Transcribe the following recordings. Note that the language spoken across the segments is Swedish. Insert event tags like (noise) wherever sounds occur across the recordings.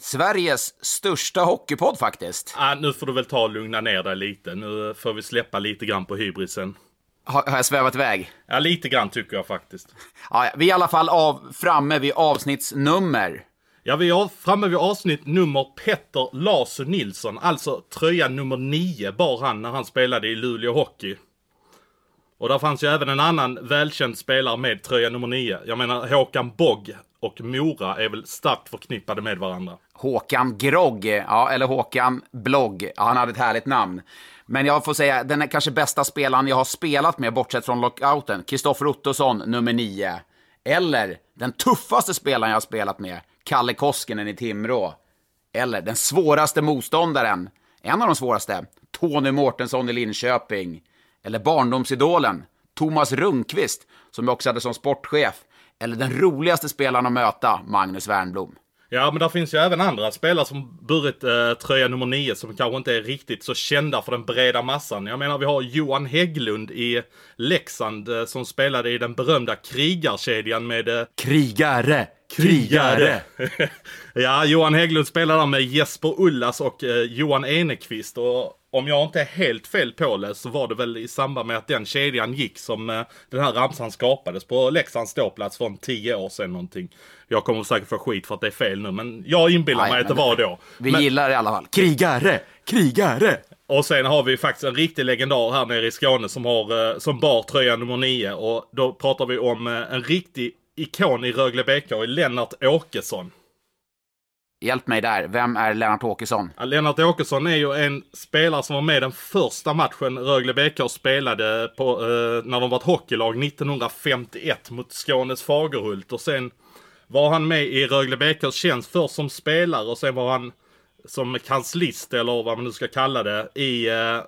Sveriges största hockeypodd faktiskt. Ah, nu får du väl ta och lugna ner dig lite. Nu får vi släppa lite grann på hybrisen. Har, har jag svävat iväg? Ja, lite grann tycker jag faktiskt. Ja, vi är i alla fall av, framme vid avsnittsnummer. Ja, vi är framme vid avsnitt nummer Petter Larsson Nilsson. Alltså tröja nummer nio bar han när han spelade i Luleå Hockey. Och där fanns ju även en annan välkänd spelare med tröja nummer nio. Jag menar Håkan Bogg och Mora är väl starkt förknippade med varandra. Håkan Grogg, ja, eller Håkan Blogg. Ja, han hade ett härligt namn. Men jag får säga, den är kanske bästa spelaren jag har spelat med, bortsett från lockouten, Kristoffer Ottosson, nummer 9. Eller den tuffaste spelaren jag har spelat med, Kalle Koskinen i Timrå. Eller den svåraste motståndaren, en av de svåraste, Tony Mårtensson i Linköping. Eller barndomsidolen, Thomas Rundqvist, som jag också hade som sportchef. Eller den roligaste spelaren att möta, Magnus Wernblom. Ja, men där finns ju även andra spelare som burit eh, tröja nummer 9 som kanske inte är riktigt så kända för den breda massan. Jag menar, vi har Johan Hägglund i Leksand eh, som spelade i den berömda krigarkedjan med... Eh, krigare! Krigare! (laughs) ja, Johan Hägglund spelade där med Jesper Ullas och eh, Johan Enekvist. Och om jag inte är helt fel påläst så var det väl i samband med att den kedjan gick som eh, den här ramsan skapades på Leksands ståplats för en tio år sedan någonting. Jag kommer säkert få skit för att det är fel nu, men jag inbillar Nej, mig att det var då. Vi men, gillar det i alla fall. Krigare! Krigare! och sen har vi faktiskt en riktig legendar här nere i Skåne som, har, eh, som bar tröja nummer nio. Och då pratar vi om eh, en riktig ikon i Rögle BK, Lennart Åkesson. Hjälp mig där. Vem är Lennart Åkesson? Ja, Lennart Åkesson är ju en spelare som var med den första matchen Rögle BK spelade på, eh, när de var ett hockeylag 1951 mot Skånes Fagerhult. Och sen var han med i Rögle BKs tjänst först som spelare och sen var han som kanslist eller vad man nu ska kalla det i eh,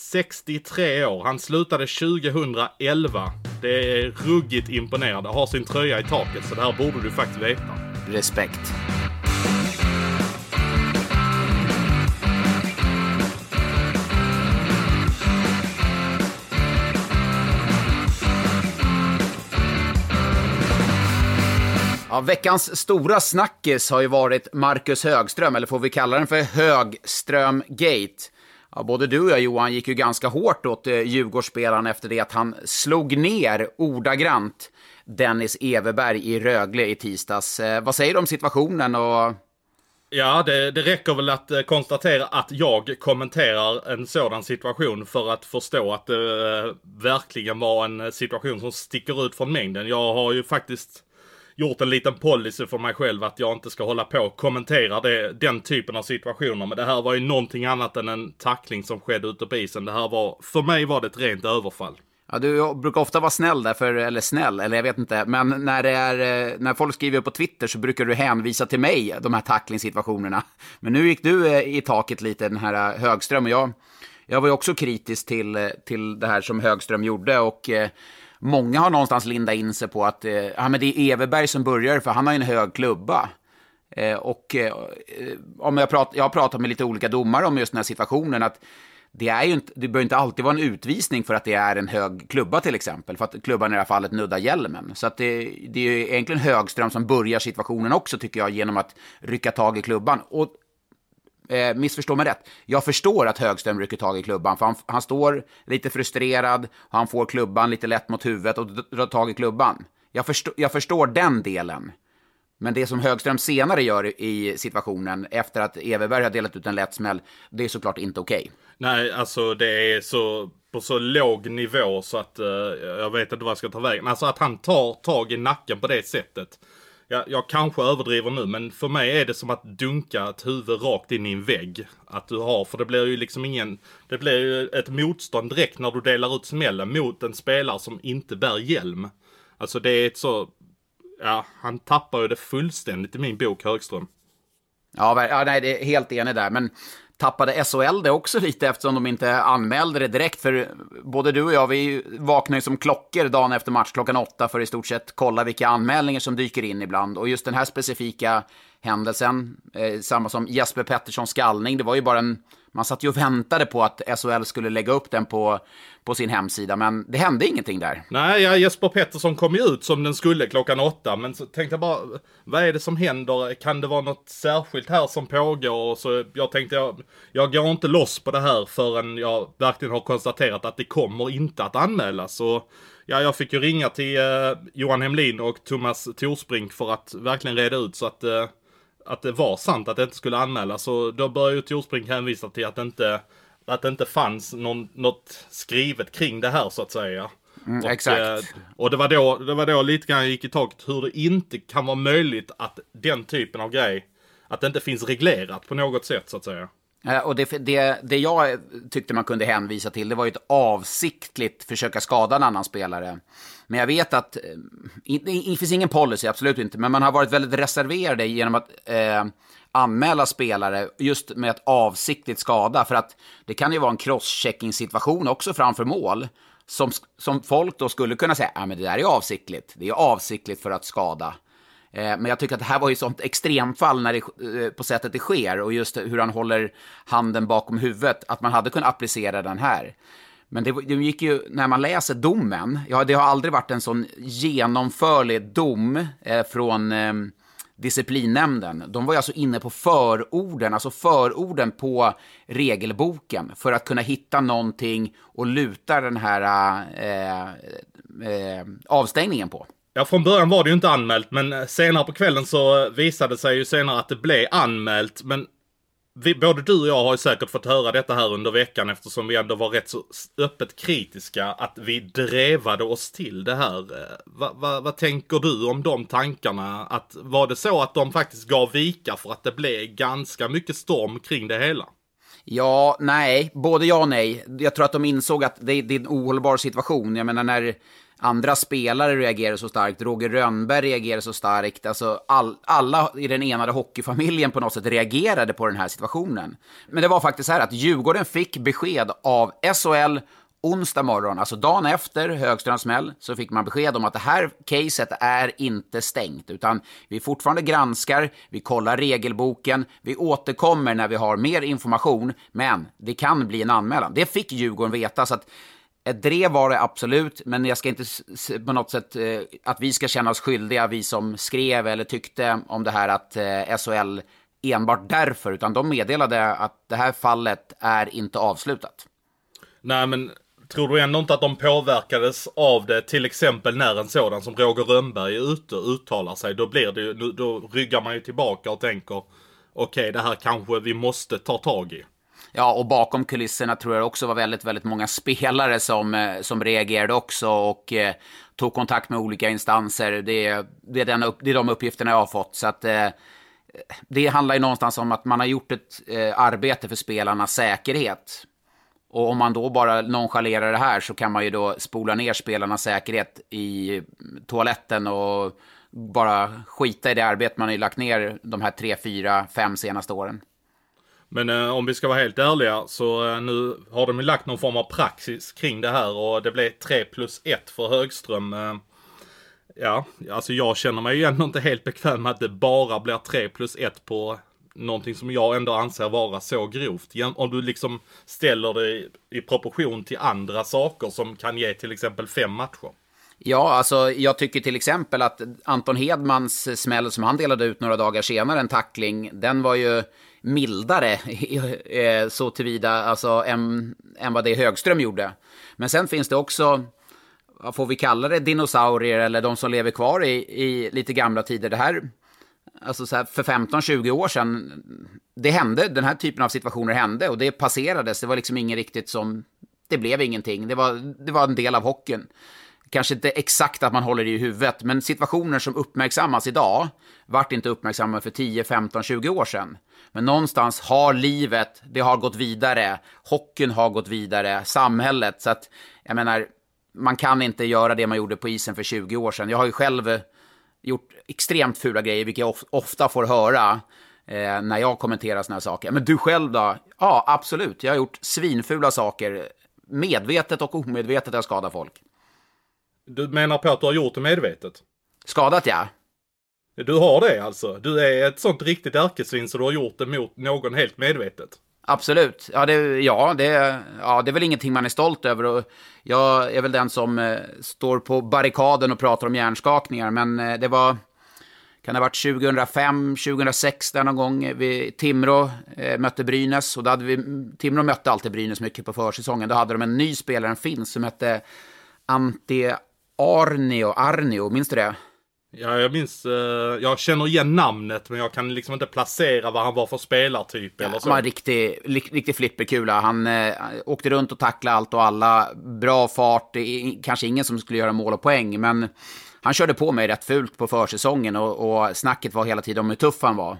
63 år. Han slutade 2011. Det är ruggigt imponerande. Har sin tröja i taket så det här borde du faktiskt veta. Respekt. Ja, veckans stora snackis har ju varit Marcus Högström, eller får vi kalla den för Högström Gate. Ja, både du och jag Johan gick ju ganska hårt åt eh, Djurgårdsspelaren efter det att han slog ner ordagrant Dennis Everberg i Rögle i tisdags. Eh, vad säger du om situationen och Ja, det, det räcker väl att eh, konstatera att jag kommenterar en sådan situation för att förstå att det verkligen var en situation som sticker ut från mängden. Jag har ju faktiskt gjort en liten policy för mig själv att jag inte ska hålla på och kommentera det, den typen av situationer. Men det här var ju någonting annat än en tackling som skedde ute på isen. Det här var, för mig var det ett rent överfall. Ja, du brukar ofta vara snäll därför, eller snäll, eller jag vet inte. Men när, det är, eh, när folk skriver på Twitter så brukar du hänvisa till mig, de här tacklingssituationerna. Men nu gick du eh, i taket lite, den här eh, Högström. Och jag, jag var ju också kritisk till, till det här som Högström gjorde. Och eh, många har någonstans lindat in sig på att eh, ja, men det är Everberg som börjar, för han har ju en hög klubba. Eh, och eh, eh om jag, prat, jag har pratat med lite olika domare om just den här situationen, att det, är ju inte, det behöver inte alltid vara en utvisning för att det är en hög klubba till exempel, för att klubban i det här fallet nuddar hjälmen. Så att det, det är ju egentligen Högström som börjar situationen också tycker jag, genom att rycka tag i klubban. Och eh, missförstå mig rätt, jag förstår att Högström rycker tag i klubban, för han, han står lite frustrerad, han får klubban lite lätt mot huvudet och drar tag i klubban. Jag, förstå, jag förstår den delen. Men det som Högström senare gör i situationen, efter att Everberg har delat ut en lätt smäll, det är såklart inte okej. Nej, alltså det är så på så låg nivå så att uh, jag vet inte vad jag ska ta vägen. Alltså att han tar tag i nacken på det sättet. Jag, jag kanske överdriver nu, men för mig är det som att dunka ett huvud rakt in i en vägg. Att du har, för det blir ju liksom ingen... Det blir ju ett motstånd direkt när du delar ut smällen mot en spelare som inte bär hjälm. Alltså det är ett så... Ja, han tappar ju det fullständigt i min bok, Högström. Ja, ja nej, det är helt enig där. Men tappade SHL det också lite eftersom de inte anmälde det direkt. För både du och jag, vi vaknar ju som klockor dagen efter match klockan åtta för i stort sett kolla vilka anmälningar som dyker in ibland. Och just den här specifika händelsen, eh, samma som Jesper Petterssons skallning, det var ju bara en man satt ju och väntade på att SHL skulle lägga upp den på, på sin hemsida, men det hände ingenting där. Nej, ja, Jesper Pettersson kom ju ut som den skulle klockan åtta, men så tänkte jag bara, vad är det som händer? Kan det vara något särskilt här som pågår? Så jag tänkte, jag, jag går inte loss på det här förrän jag verkligen har konstaterat att det kommer inte att anmälas. Och ja, jag fick ju ringa till eh, Johan Hemlin och Thomas Torsbrink för att verkligen reda ut så att eh, att det var sant att det inte skulle anmälas. Så då började ju Torsbrink hänvisa till att det inte, att det inte fanns någon, något skrivet kring det här så att säga. Mm, och, exakt. Eh, och det var, då, det var då lite grann gick i taket hur det inte kan vara möjligt att den typen av grej, att det inte finns reglerat på något sätt så att säga. Eh, och det, det, det jag tyckte man kunde hänvisa till, det var ju ett avsiktligt försöka skada en annan spelare. Men jag vet att, eh, det finns ingen policy, absolut inte, men man har varit väldigt reserverade genom att eh, anmäla spelare just med att avsiktligt skada. För att det kan ju vara en crosschecking situation också framför mål. Som, som folk då skulle kunna säga, ja men det där är avsiktligt. Det är avsiktligt för att skada. Eh, men jag tycker att det här var ju sånt extremfall när det, eh, på sättet det sker och just hur han håller handen bakom huvudet, att man hade kunnat applicera den här. Men det, det gick ju, när man läser domen, ja, det har aldrig varit en sån genomförlig dom eh, från eh, disciplinnämnden. De var ju alltså inne på förorden, alltså förorden på regelboken för att kunna hitta någonting och luta den här eh, eh, avstängningen på. Ja, från början var det ju inte anmält, men eh, senare på kvällen så eh, visade det sig ju senare att det blev anmält. Men vi, både du och jag har ju säkert fått höra detta här under veckan eftersom vi ändå var rätt så öppet kritiska att vi drevade oss till det här. Eh, va, va, vad tänker du om de tankarna? Att, var det så att de faktiskt gav vika för att det blev ganska mycket storm kring det hela? Ja, nej, både ja och nej. Jag tror att de insåg att det, det är en ohållbar situation. Jag menar när andra spelare reagerar så starkt. Roger Rönnberg reagerar så starkt. Alltså all, alla i den enade hockeyfamiljen på något sätt reagerade på den här situationen. Men det var faktiskt så här att Djurgården fick besked av SHL onsdag morgon, alltså dagen efter Högströms smäll, så fick man besked om att det här caset är inte stängt, utan vi fortfarande granskar, vi kollar regelboken, vi återkommer när vi har mer information, men det kan bli en anmälan. Det fick Djurgården veta, så att ett drev var det absolut, men jag ska inte på något sätt eh, att vi ska känna oss skyldiga, vi som skrev eller tyckte om det här att eh, SHL enbart därför, utan de meddelade att det här fallet är inte avslutat. Nej, men tror du ändå inte att de påverkades av det, till exempel när en sådan som Roger Rönnberg är ute och uttalar sig, då blir det ju, då ryggar man ju tillbaka och tänker okej, okay, det här kanske vi måste ta tag i. Ja, och bakom kulisserna tror jag också var väldigt, väldigt många spelare som, eh, som reagerade också och eh, tog kontakt med olika instanser. Det, det, är den, det är de uppgifterna jag har fått. Så att, eh, det handlar ju någonstans om att man har gjort ett eh, arbete för spelarnas säkerhet. Och om man då bara nonchalerar det här så kan man ju då spola ner spelarnas säkerhet i toaletten och bara skita i det arbete man har lagt ner de här tre, fyra, fem senaste åren. Men eh, om vi ska vara helt ärliga så eh, nu har de ju lagt någon form av praxis kring det här och det blev 3 plus 1 för Högström. Eh, ja, alltså jag känner mig ju ändå inte helt bekväm med att det bara blir 3 plus 1 på någonting som jag ändå anser vara så grovt. Om du liksom ställer det i proportion till andra saker som kan ge till exempel fem matcher. Ja, alltså jag tycker till exempel att Anton Hedmans smäll som han delade ut några dagar senare, en tackling, den var ju mildare (laughs) eh, så tillvida alltså, än, än vad det Högström gjorde. Men sen finns det också, vad får vi kalla det, dinosaurier eller de som lever kvar i, i lite gamla tider. Det här, alltså så här, för 15-20 år sedan, det hände, den här typen av situationer hände och det passerades. Det var liksom ingen riktigt som, det blev ingenting. Det var, det var en del av hockeyn kanske inte exakt att man håller det i huvudet, men situationer som uppmärksammas idag vart inte uppmärksammade för 10, 15, 20 år sedan. Men någonstans har livet, det har gått vidare, hockeyn har gått vidare, samhället, så att jag menar, man kan inte göra det man gjorde på isen för 20 år sedan. Jag har ju själv eh, gjort extremt fula grejer, vilket jag ofta får höra. eh, när jag kommenterar sådana här saker. Men du själv då? Ja, absolut. Jag har gjort svinfula saker. Medvetet och omedvetet har jag skadat folk. Du menar på att du har gjort det medvetet? Skadat ja. Du har det alltså? Du är ett sånt riktigt ärkesvin så du har gjort det mot någon helt medvetet? Absolut. Ja det, ja, det, ja, det är väl ingenting man är stolt över. Och jag är väl den som eh, står på barrikaden och pratar om hjärnskakningar. Men eh, det var, kan det ha varit 2005, 2006 där någon gång. Vi, Timrå eh, mötte Brynäs. Och då hade vi, Timrå mötte alltid Brynäs mycket på försäsongen. Då hade de en ny spelare, en finsk, som hette Ante Arnio. Arnio, minns du det? Ja, jag minns, uh, jag känner igen namnet men jag kan liksom inte placera vad han var för spelartyp eller så. Han var en riktig, riktig flipperkula. Han eh, åkte runt och tacklade allt och alla. Bra fart, kanske ingen som skulle göra mål och poäng, men han körde på mig rätt fult på försäsongen och, och snacket var hela tiden om hur tuff han var.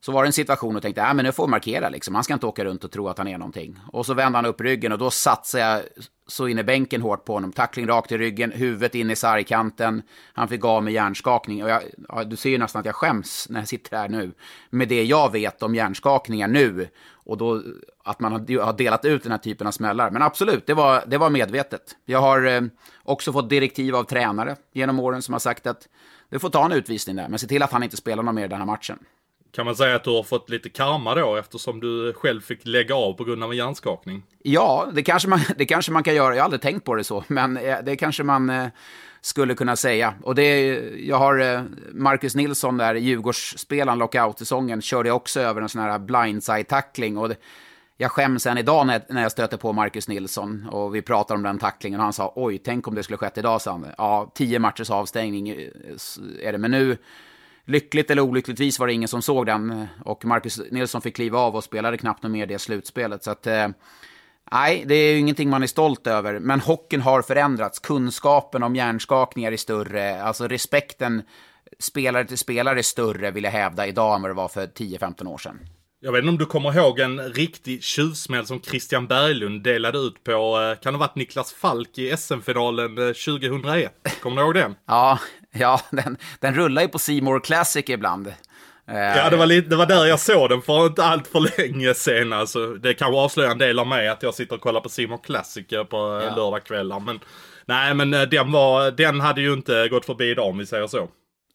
Så var det en situation och tänkte, ja men nu får jag markera liksom. Han ska inte åka runt och tro att han är någonting. Och så vände han upp ryggen och då satsade jag så in i bänken hårt på honom. Tackling rakt i ryggen, huvudet in i sargkanten. Han fick av med hjärnskakning. Och jag, ja, du ser ju nästan att jag skäms när jag sitter här nu. Med det jag vet om hjärnskakningar nu. Och då att man har delat ut den här typen av smällar. Men absolut, det var, det var medvetet. Jag har eh, också fått direktiv av tränare genom åren som har sagt att du får ta en utvisning där, men se till att han inte spelar någon mer i den här matchen. Kan man säga att du har fått lite karma då eftersom du själv fick lägga av på grund av en hjärnskakning? Ja, det kanske man, (laughs) det kanske man kan göra. Jag har aldrig tänkt på det så, men eh, det kanske man eh, skulle kunna säga. Och det, jag har eh, Marcus Nilsson där, Djurgårdsspelaren, lockout-säsongen, körde jag också över en sån här blindside-tackling. Och det, jag skäms än idag när, när jag stöter på Marcus Nilsson och vi pratar om den tacklingen och han sa oj, tänk om det skulle skett idag, sa han. Ja, tio matchers avstängning är det, men nu Lyckligt eller olyckligtvis var det ingen som såg den och Marcus Nilsson fick kliva av och spelade knappt något mer det slutspelet. Så att, eh, nej, det är ju ingenting man är stolt över. Men hockeyn har förändrats. Kunskapen om hjärnskakningar är större. Alltså respekten spelare till spelare är större, vill jag hävda, idag än vad det var för 10-15 år sedan. Jag vet inte om du kommer ihåg en riktig tjuvsmäll som Christian Berglund delade ut på, eh, kan det ha varit Niklas Falk i SM-finalen 2001? Eh, kommer du ihåg den? ja, (laughs) ja den, den rullar ju på Seymour Classic ibland. Eh, ja, det var, lite, det var där jag såg den för inte allt för länge sen. Alltså, det kanske avslöjar en del av mig att jag sitter och kollar på Simon Classic på ja. lördagskvällar. Men nej, men den, var, den hade ju inte gått förbi idag om vi säger så.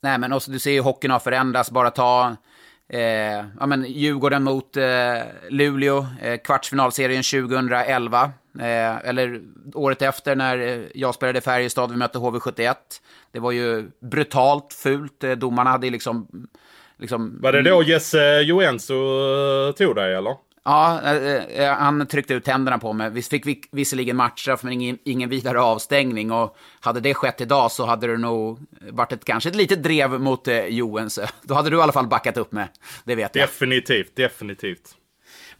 Nej, men också, du ser ju hockeyn har förändrats. Bara ta Eh, ja, men Djurgården mot eh, Luleå, eh, kvartsfinalserien 2011. Eh, eller året efter när eh, jag spelade i Färjestad, vi mötte HV71. Det var ju brutalt fult. Eh, domarna hade liksom, liksom... Var det då Jesse Joensuu eh, tog dig eller? Ja, eh, eh, han tryckte ut tänderna på mig. Vi fick visserligen matchstraff, men ingen, ingen vidare avstängning. Och hade det skett idag så hade det nog varit ett, kanske ett litet drev mot eh, Joens. (laughs) Då hade du i alla fall backat upp med, det vet jag. Definitivt, definitivt.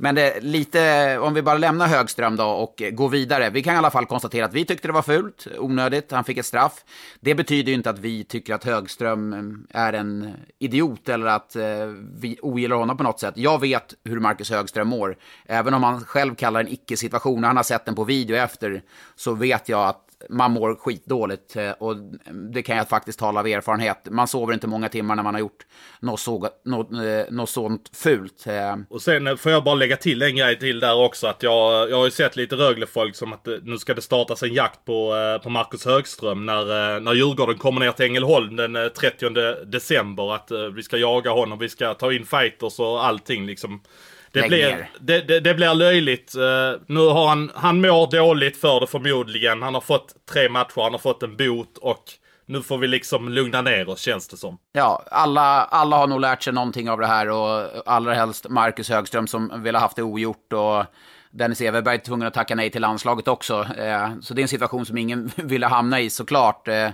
Men det, lite, om vi bara lämnar Högström då och går vidare. Vi kan i alla fall konstatera att vi tyckte det var fult, onödigt, han fick ett straff. Det betyder ju inte att vi tycker att Högström eh, är en idiot eller att eh, vi ogillar honom på något sätt. Jag vet hur Marcus Högström mår. Även om han själv kallar en icke-situation, han har sett den på video efter, så vet jag att man mår skitdåligt eh, och det kan jag faktiskt tala av erfarenhet. Man sover inte många timmar när man har gjort något, så, något, eh, något sånt fult. Eh. Och sen får jag bara lägga till en grej till där också. Att jag, jag har ju sett lite Rögle-folk som att nu ska det startas en jakt på, på Marcus Högström när, när Djurgården kommer ner till Ängelholm den 30 december. Att vi ska jaga honom, vi ska ta in fighters och allting liksom. Det blir, det, det, det, blir löjligt. Uh, nu har han, han mår dåligt för det förmodligen. Han har fått tre matcher, han har fått en bot och nu får vi liksom lugna ner oss känns det som. Ja, alla, alla har nog lärt sig någonting av det här och allra helst Marcus Högström som vill ha haft det ogjort och Dennis Everberg tvungen att tacka nej till landslaget också. Uh, så det är en situation som ingen (laughs) ville hamna i såklart. Uh,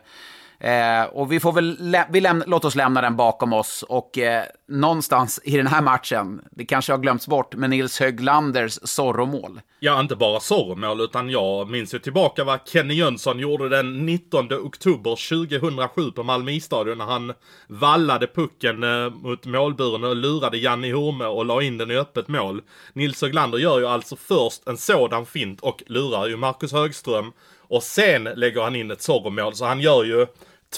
Eh, och vi får väl, vi läm låt oss lämna den bakom oss. Och eh, någonstans i den här matchen, det kanske har glömts bort, med Nils Höglanders Zorro-mål. Ja, inte bara Zorro-mål, utan jag minns ju tillbaka vad Kenny Jönsson gjorde den 19 oktober 2007 på Malmö stadion när han vallade pucken eh, mot målburen och lurade Janni Horme och la in den i öppet mål. Nils Höglander gör ju alltså först en sådan fint och lurar ju Marcus Högström och sen lägger han in ett Zorro-mål, så han gör ju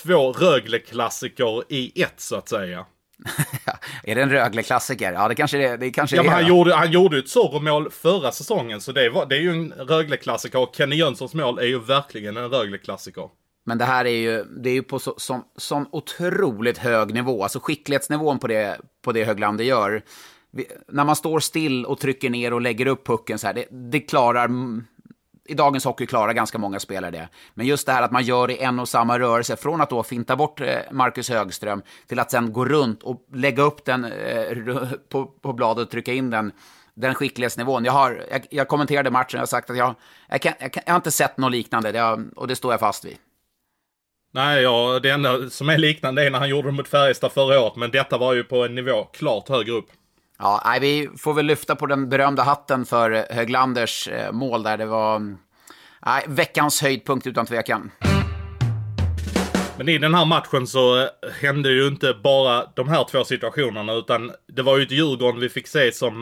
två Rögle-klassiker i ett så att säga. (laughs) är det en Rögle-klassiker? Ja, det kanske det, det kanske Ja, är. men han då. gjorde, han gjorde ett Zorro-mål förra säsongen, så det, var, det är ju en Rögle-klassiker. Och Kenny Jönssons mål är ju verkligen en Rögle-klassiker. Men det här är ju, det är ju på så, som, sån otroligt hög nivå. Alltså skicklighetsnivån på det, på det Höglander gör. Vi, när man står still och trycker ner och lägger upp pucken så här, det, det klarar... I dagens hockey klarar ganska många spelare det. Men just det här att man gör det i en och samma rörelse, från att då finta bort eh, Marcus Högström till att sen gå runt och lägga upp den eh, på, på bladet och trycka in den. Den skicklighetsnivån. Jag, har, jag, jag kommenterade matchen och har sagt att jag, jag, kan, jag, kan, jag har inte sett något liknande det har, och det står jag fast vid. Nej, ja, det enda som är liknande är när han gjorde det mot Färjestad förra året, men detta var ju på en nivå klart högre upp. Ja, nej, vi får väl lyfta på den berömda hatten för eh, Höglanders eh, mål där. Det var mm, nej, veckans höjdpunkt utan tvekan. Men i den här matchen så eh, hände ju inte bara de här två situationerna utan det var ju ett Djurgården vi fick se som,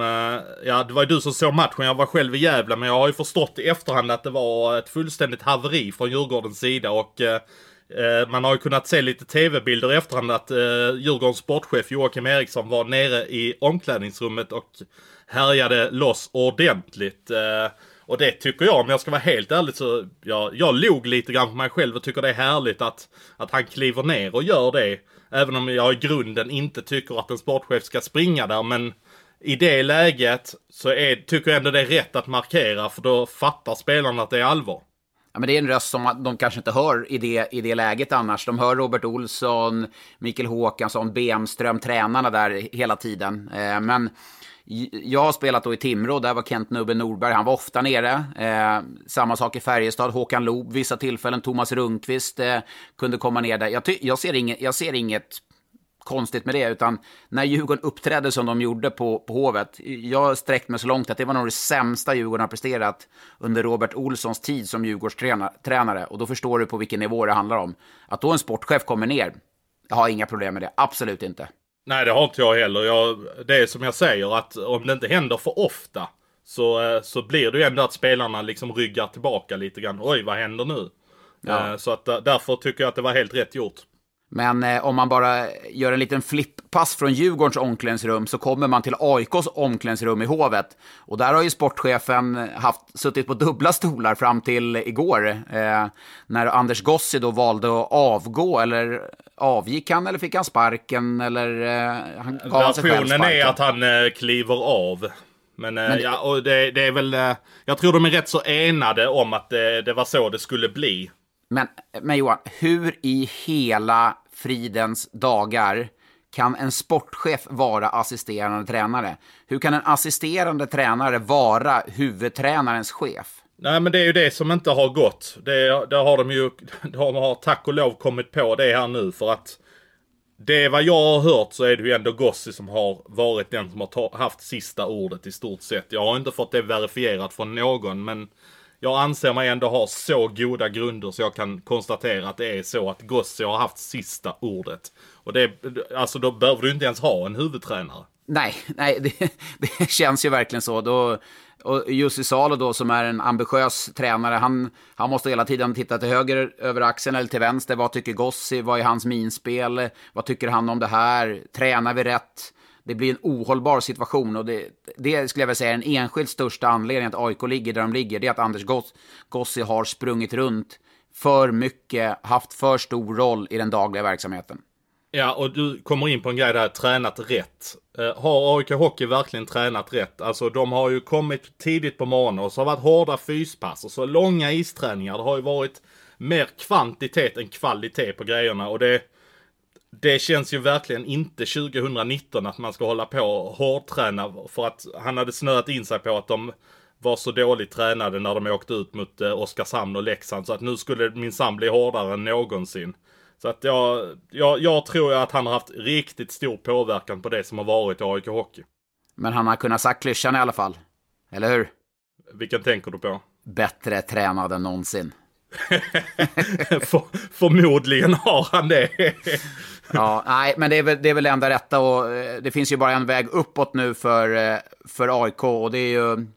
ja det var ju du som såg matchen, jag var själv i Gävle men jag har ju förstått i efterhand att det var ett fullständigt haveri från Djurgårdens sida och eh, Eh, man har ju kunnat se lite tv-bilder i efterhand att eh, Djurgårdens sportchef Joakim Eriksson var nere i omklädningsrummet och härjade loss ordentligt. Eh, och det tycker jag, om jag ska vara helt ärlig så, jag, jag log lite grann på mig själv och tycker det är härligt att, att han kliver ner och gör det. Även om jag i grunden inte tycker att en sportchef ska springa där, men i det läget så är, tycker jag ändå det är rätt att markera, för då fattar spelarna att det är allvar. Ja, men det är en röst som de kanske inte hör i det, i det läget annars. De hör Robert Olsson, Mikael Håkansson, Bemström, tränarna där hela tiden. Eh, men jag har spelat då i Timrå, där var Kent Nubbe Norberg, han var ofta nere. Eh, samma sak i Färjestad, Håkan Loob, vissa tillfällen, Thomas Rundqvist eh, kunde komma ner där. Jag, jag, ser inget, jag ser inget konstigt med det, utan när Djurgården uppträdde som de gjorde på, på Hovet, jag har sträckt mig så långt att det var nog det sämsta Djurgården har presterat under Robert Olssons tid som Djurgårdstränare, och då förstår du på vilken nivå det handlar om. Att då en sportchef kommer ner, jag har inga problem med det, absolut inte. Nej, det har inte jag heller. Jag, det är som jag säger att om det inte händer för ofta så, eh, så blir det ju ändå att spelarna liksom ryggar tillbaka lite grann. Oj, vad händer nu? Ja. Eh, Så att eh, därför tycker jag att det var helt rätt gjort. Men eh, om man bara gör en liten flipppass från Djurgårdens omklädningsrum så kommer man till AIKs omklädningsrum i Hovet. Och där har ju sportchefen haft, suttit på dubbla stolar fram till igår. Eh, när Anders Gossi då valde att avgå, eller avgick han eller fick han sparken eller eh, han gav han sig själv Versionen är sparken? att han eh, kliver av. Men, eh, Men- ja, och det, det är väl... Eh, jag tror de är rätt så enade om att det, det var så det skulle bli. Men, men Johan, hur i hela fridens dagar kan en sportchef vara assisterande tränare? Hur kan en assisterande tränare vara huvudtränarens chef? Nej men det är ju det som inte har gått. Det, det har de ju, (laughs) de har tack och lov kommit på det här nu för att det är vad jag har hört så är det ju ändå Gossi som har varit den som har haft sista ordet i stort sett. Jag har inte fått det verifierat från någon men jag anser mig ändå ha så goda grunder så jag kan konstatera att det är så att Gossi har haft sista ordet. Och det, alltså då behöver du inte ens ha en huvudtränare. Nej, nej det, (laughs) det känns ju verkligen så. Då, och Jussi Salo då, som är en ambitiös tränare, han, han måste hela tiden titta till höger över axeln eller till vänster. Vad tycker Gossi? Vad är hans minspel? Vad tycker han om det här? Tränar vi rätt? Det blir en ohållbar situation och det, det skulle jag vilja säga är den enskilt största anledningen att AIK ligger där de ligger. Det är att Anders Goss, Gossi har sprungit runt för mycket, haft för stor roll i den dagliga verksamheten. Ja, och du kommer in på en grej där, tränat rätt. Eh, har AIK Hockey verkligen tränat rätt? Alltså de har ju kommit tidigt på morgonen och så har det varit hårda fyspass och så långa isträningar. Det har ju varit mer kvantitet än kvalitet på grejerna och det, det känns ju verkligen inte 2019 att man ska hålla på och hårdträna för att han hade snöat in sig på att de var så dåligt tränade när de åkte ut mot eh, Oskarshamn och Leksand så att nu skulle minsann bli hårdare än någonsin. Så att jag, jag, jag tror att han har haft riktigt stor påverkan på det som har varit i AIK Hockey. Men han har kunnat sagt klyschan i alla fall. Eller hur? Vilken tänker du på? Bättre tränad än någonsin. (laughs) För, förmodligen har han det. Ja, nej, men det är väl det, är väl det enda rätta och eh, det finns ju bara en väg uppåt nu för, eh, för AIK och det är ju...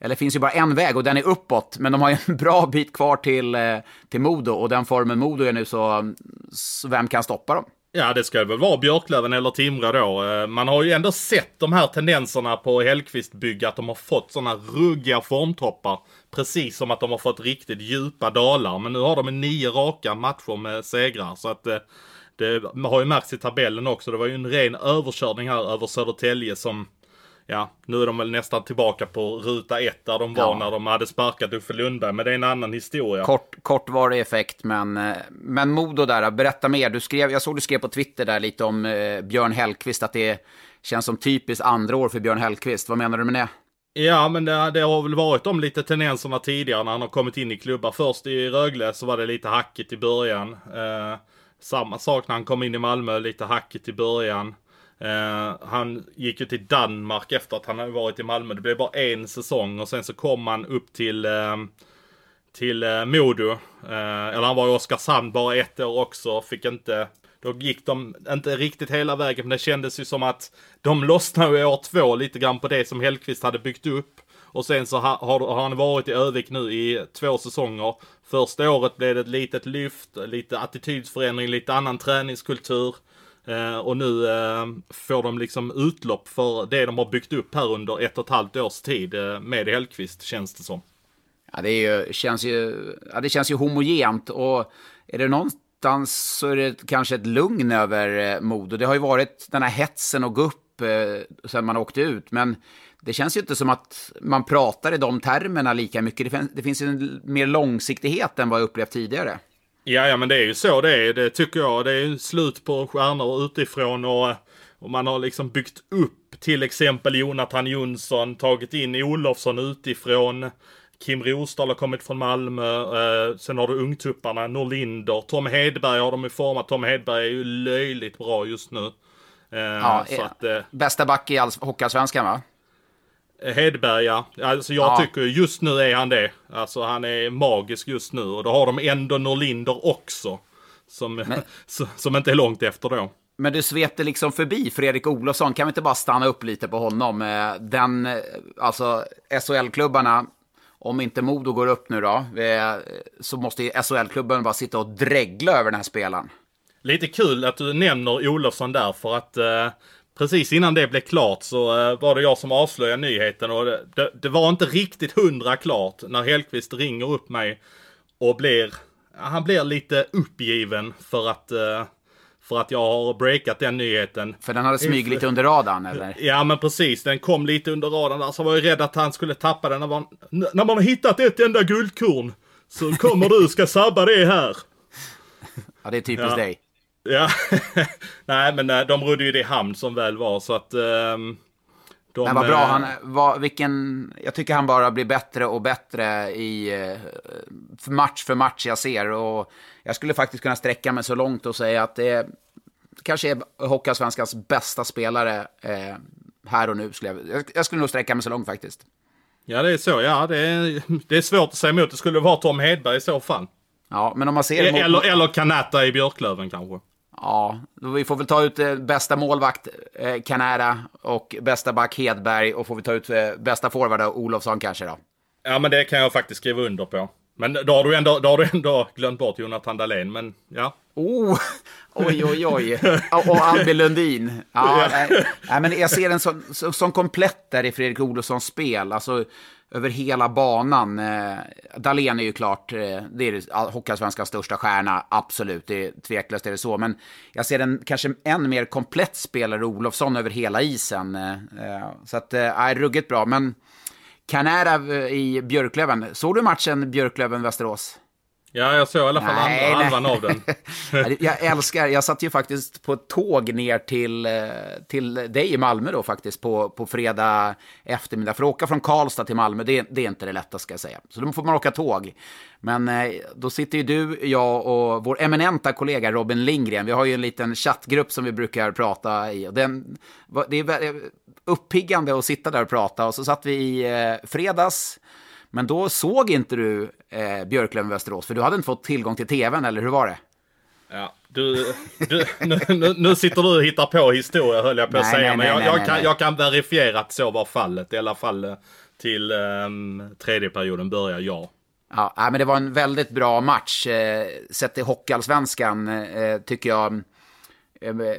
Eller det finns ju bara en väg och den är uppåt, men de har ju en (laughs) bra bit kvar till, eh, till Modo och den formen Modo är nu så, så vem kan stoppa dem? Ja, det ska väl vara Björklöven eller Timrå då. Eh, man har ju ändå sett de här tendenserna på Hellkvist bygga att de har fått sådana ruggiga formtoppar. Precis som att de har fått riktigt djupa dalar. Men nu har de nio raka matcher med segrar. Så att eh, det har ju märkts i tabellen också. Det var ju en ren överkörning här över Södertälje som ja, nu är de väl nästan tillbaka på ruta ett där de var ja. när de hade sparkat Uffe Lundberg. Men det är en annan historia. Kort, kortvarig effekt, men, eh, men Modo där, berätta mer. Du skrev, jag såg du skrev på Twitter där lite om eh, Björn Hellkvist, att det känns som typiskt andra år för Björn Hellkvist. Vad menar du med det? Ja, men det, det, har väl varit de lite tendenserna tidigare när han har kommit in i klubbar. Först i Rögle så var det lite hackigt i början. Eh, samma sak när han kom in i Malmö, lite hackigt i början. Eh, han gick ju till Danmark efter att han hade varit i Malmö. Det blev bara en säsong och sen så kom han upp till, eh, till eh, Modo. Eh, eller han var i Oskarshamn bara ett år också. Fick inte, då gick de inte riktigt hela vägen. Men det kändes ju som att de lossnade i år två lite grann på det som Hellqvist hade byggt upp. Och sen så har, har han varit i Övik nu i två säsonger. Första året blev det ett litet lyft, lite attitydsförändring, lite annan träningskultur. Eh, och nu eh, får de liksom utlopp för det de har byggt upp här under ett och ett halvt års tid eh, med Hellqvist, känns det som. Ja, det är ju, känns ju, ja, det känns ju homogent och är det någonstans så är det kanske ett lugn över eh, Modo. Det har ju varit den här hetsen och gupp eh, sen man åkte ut, men det känns ju inte som att man pratar i de termerna lika mycket. Det det finns en mer långsiktighet än vad jag upplevt tidigare. Ja, ja, men det är ju så det är. Det tycker jag. Det är ju slut på stjärnor utifrån och, och man har liksom byggt upp till exempel Jonathan Jonsson, tagit in Olofsson utifrån. Kim Rosdahl har kommit från Malmö. Eh, sen har du ungtupparna, Norlinder. Tom Hedberg har de ju format. Tom Hedberg är ju löjligt bra just nu. Eh, ja, så att, eh, bästa back i Hockeyallsvenskan va? Hedberg ja. Alltså jag ja. tycker just nu är han det. Alltså han är magisk just nu. Och då har de ändå Norlinder också. Som, Men... (laughs) som inte är långt efter då. Men du svepte liksom förbi Fredrik Olofsson. Kan vi inte bara stanna upp lite på honom? Eh, den, eh, alltså SHL-klubbarna, om inte Modo går upp nu då, eh, så måste SHL-klubben bara sitta och dregla över den här spelaren. Lite kul att du nämner Olofsson där för att Precis innan det blev klart så uh, var det jag som avslöjade nyheten och det, det, det, var inte riktigt hundra klart när Hellqvist ringer upp mig och blir, han blir lite uppgiven för att uh, för att jag har breakat den nyheten. För den hade smugit lite under radarn eller? (laughs) Ja men precis, den kom lite under radarn där. Så var jag rädd att han skulle tappa den. När man, när man har hittat ett enda guldkorn så kommer du ska sabba det här. (laughs) Ja det är typiskt ja. dig. Ja, (laughs) nej men eh, de rodde ju det i hamn som väl var så att... Um, de, men vad bra, han var, vilken, jag tycker han bara blir bättre och bättre i uh, match för match jag ser. Och jag skulle faktiskt kunna sträcka mig så långt och säga att det kanske är Hockeyallsvenskans bästa spelare uh, här och nu. Skulle jag, jag skulle nog sträcka mig så långt faktiskt. Ja, det är så. Ja, det är, det är svårt att säga emot. Det skulle vara Tom Hedberg i så fall. Ja, men om man ser... Eller, eller Kanata i Björklöven kanske. Ja, vi får väl ta ut eh, bästa målvakt eh, Canara och bästa back Hedberg och får vi ta ut eh, bästa forward Olofsson kanske då. Ja, men det kan jag faktiskt skriva under på. Men då har du ändå, då har du ändå glömt bort Jonathan Dahlén, men ja. Oh, oj, oj, oj. (laughs) Och Albin Lundin. Ja, nej, nej, men jag ser en sån, sån komplett där i Fredrik Olofssons spel. Alltså, över hela banan. Eh, Dahlén är ju klart, eh, det är Hockeyallsvenskans största stjärna, absolut, det är, tveklöst är det så. Men jag ser en kanske än mer komplett spelare, Olofsson, över hela isen. Eh, eh så att, eh, ruggigt bra. Men Kanära eh, i Björklöven, såg du matchen Björklöven-Västerås? Ja, jag såg i alla fall nej, halvan av den. (laughs) jag älskar, jag satt ju faktiskt på ett tåg ner till, eh, till dig i Malmö då faktiskt på, på fredag eftermiddag. För att åka från Karlstad till Malmö, det, det är inte det lättaste ska jag säga. Så då får man åka tåg. Men eh, då sitter ju du, jag och vår eminenta kollega Robin Lindgren. Vi har ju en liten chattgrupp som vi brukar prata i. Och den, det är uppiggande att sitta där och prata. Och så satt vi i eh, fredags men då såg inte du eh, Björklöven-Västerås, för du hade inte fått tillgång till tvn, eller hur var det? Ja, du, du nu, nu, sitter du och hittar på historia höll jag på att säga. Nej, men jag, nej, jag, kan, jag, kan, verifiera att så var fallet. I alla fall eh, till um, tredje perioden börjar ja. Ja, men det var en väldigt bra match. Eh, sett till Hockeyallsvenskan eh, tycker jag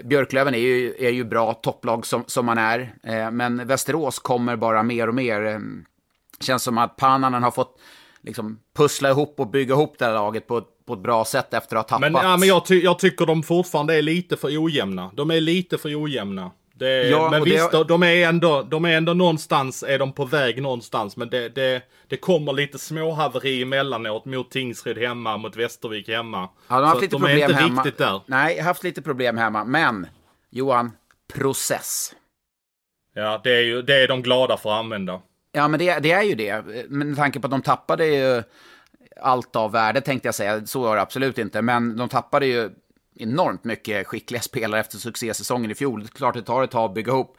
Björklöven är ju, är ju bra topplag som, som man är, men Västerås kommer bara mer och mer. Känns som att Pannanen har fått liksom, pussla ihop och bygga ihop det här laget på, på ett bra sätt efter att ha tappat. Men, ja, men jag, ty jag tycker de fortfarande är lite för ojämna. De är lite för ojämna. Det, Ja, men och det- visst, de- är, ändå, de är ändå någonstans, är de på väg någonstans. Men det, det, det kommer lite småhaveri emellanåt mot Tingsryd hemma, mot Västervik hemma. Ja, de har haft lite problem är inte hemma. riktigt där. Nej, haft lite problem hemma. Men, Johan, process. Ja, det är ju det är de glada för att använda. Ja, men det, det är ju det. Med tanke på att de tappade ju allt av värde, tänkte jag säga. Så var det absolut inte. Men de tappade ju enormt mycket skickliga (laughs) spelare efter succésäsongen i fjol. Det är klart det tar ett tag att bygga ihop.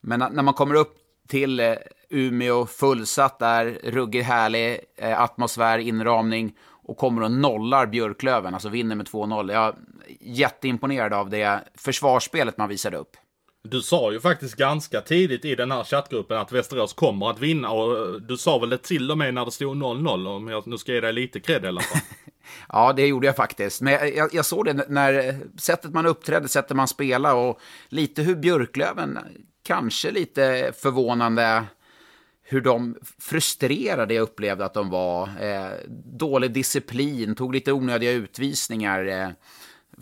Men när man kommer upp till eh, Umeå, fullsatt där, ruggig härlig eh, atmosfär, inramning och kommer och nollar Björklöven, alltså vinner med 2-0. Jag är jätteimponerad av det försvarsspelet man visade upp. Du sa ju faktiskt ganska tidigt i den här chattgruppen att Västerås kommer att vinna och eh, du sa väl det till och med när det stod 0-0 om jag nu ska ge dig lite cred i alla fall. (laughs) Ja, det gjorde jag faktiskt. Men jag, jag, jag såg det när eh, sättet man uppträdde, sättet man spelade och lite hur Björklöven, kanske lite förvånande hur de frustrerade jag upplevde att de var. Eh, dålig disciplin, tog lite onödiga utvisningar. Eh,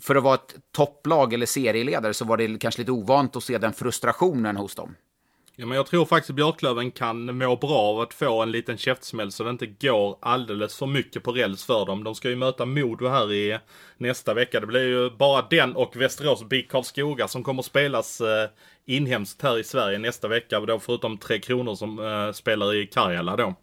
för att vara ett topplag eller serieledare så var det kanske lite ovant att se den frustrationen hos dem. Ja, men jag tror faktiskt Björklöven kan må bra av att få en liten käftsmäll så det inte går alldeles för mycket på räls för dem. De ska ju möta Modo här i nästa vecka. Det blir ju bara den och Västerås BIK Karlskoga som kommer spelas eh, inhemskt här i Sverige nästa vecka. Då förutom Tre Kronor som eh, spelar i Karjala då.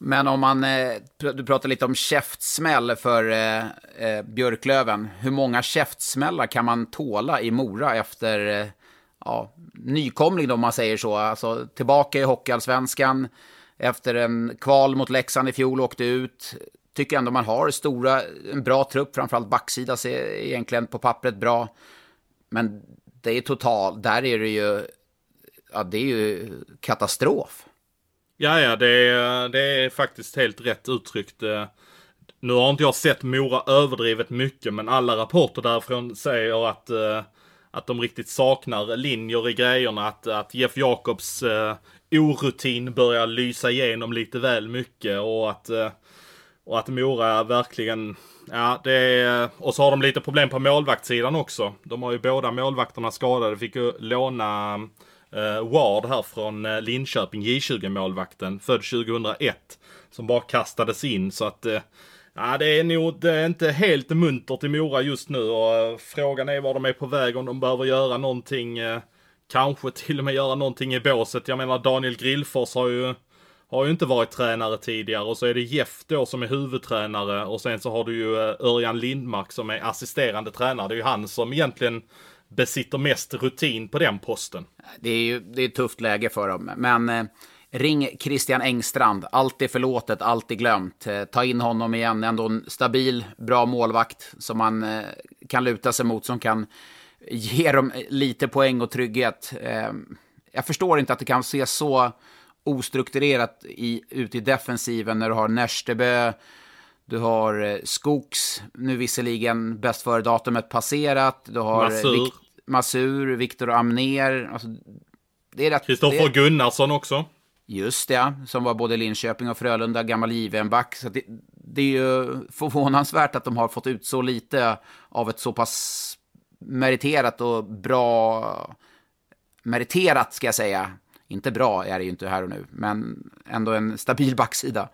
Men om man, eh, du pratar lite om käftsmäll för eh, eh, Björklöven. Hur många käftsmällar kan man tåla i Mora efter ja, nykomling om man säger så? Alltså tillbaka i Hockeyallsvenskan efter en kval mot Leksand i fjol, åkte ut. Tycker ändå man har stora, en bra trupp, framförallt backsida ser egentligen på pappret bra. Men det är total, där är det ju, ja det är ju katastrof. Ja, ja, det är, det är faktiskt helt rätt uttryckt. Eh, nu har inte jag sett Mora överdrivet mycket, men alla rapporter därifrån säger att, eh, att de riktigt saknar linjer i grejerna. Att, att Jeff Jacobs eh, orutin börjar lysa igenom lite väl mycket och att, och att Mora verkligen, ja det är, och så har de lite problem på målvaktssidan också. De har ju båda målvakterna skadade, fick ju låna eh, Ward här från eh, Linköping, J20-målvakten, född 2001. Som bara kastades in så att eh, Ja, det är nog det är inte helt muntert i Mora just nu och eh, frågan är var de är på väg om de behöver göra någonting. Eh, kanske till och med göra någonting i båset. Jag menar Daniel Grillfors har ju har ju inte varit tränare tidigare och så är det Jeff då som är huvudtränare och sen så har du ju eh, Örjan Lindmark som är assisterande tränare. Det är ju han som egentligen besitter mest rutin på den posten. Det är ju det är ett tufft läge för dem. Men eh, ring Christian Engstrand. Allt är förlåtet, allt är glömt. Eh, ta in honom igen. Ändå en stabil, bra målvakt som man eh, kan luta sig mot. Som kan ge dem lite poäng och trygghet. Eh, jag förstår inte att det kan se så ostrukturerat i, ut i defensiven när du har Närstebö, du har eh, Skogs, nu visserligen bäst före-datumet passerat. Du har eh, Masur. Vik- Masur, Viktor Amner. Alltså, det är rätt... Kristoffer det- Gunnarsson också. Just det, som var både Linköping och Frölunda, gammal JVM-back. Så det, det är ju förvånansvärt att de har fått ut så lite av ett så pass meriterat och bra... Meriterat ska jag säga. Inte bra är det ju inte här och nu, men ändå en stabil backsida.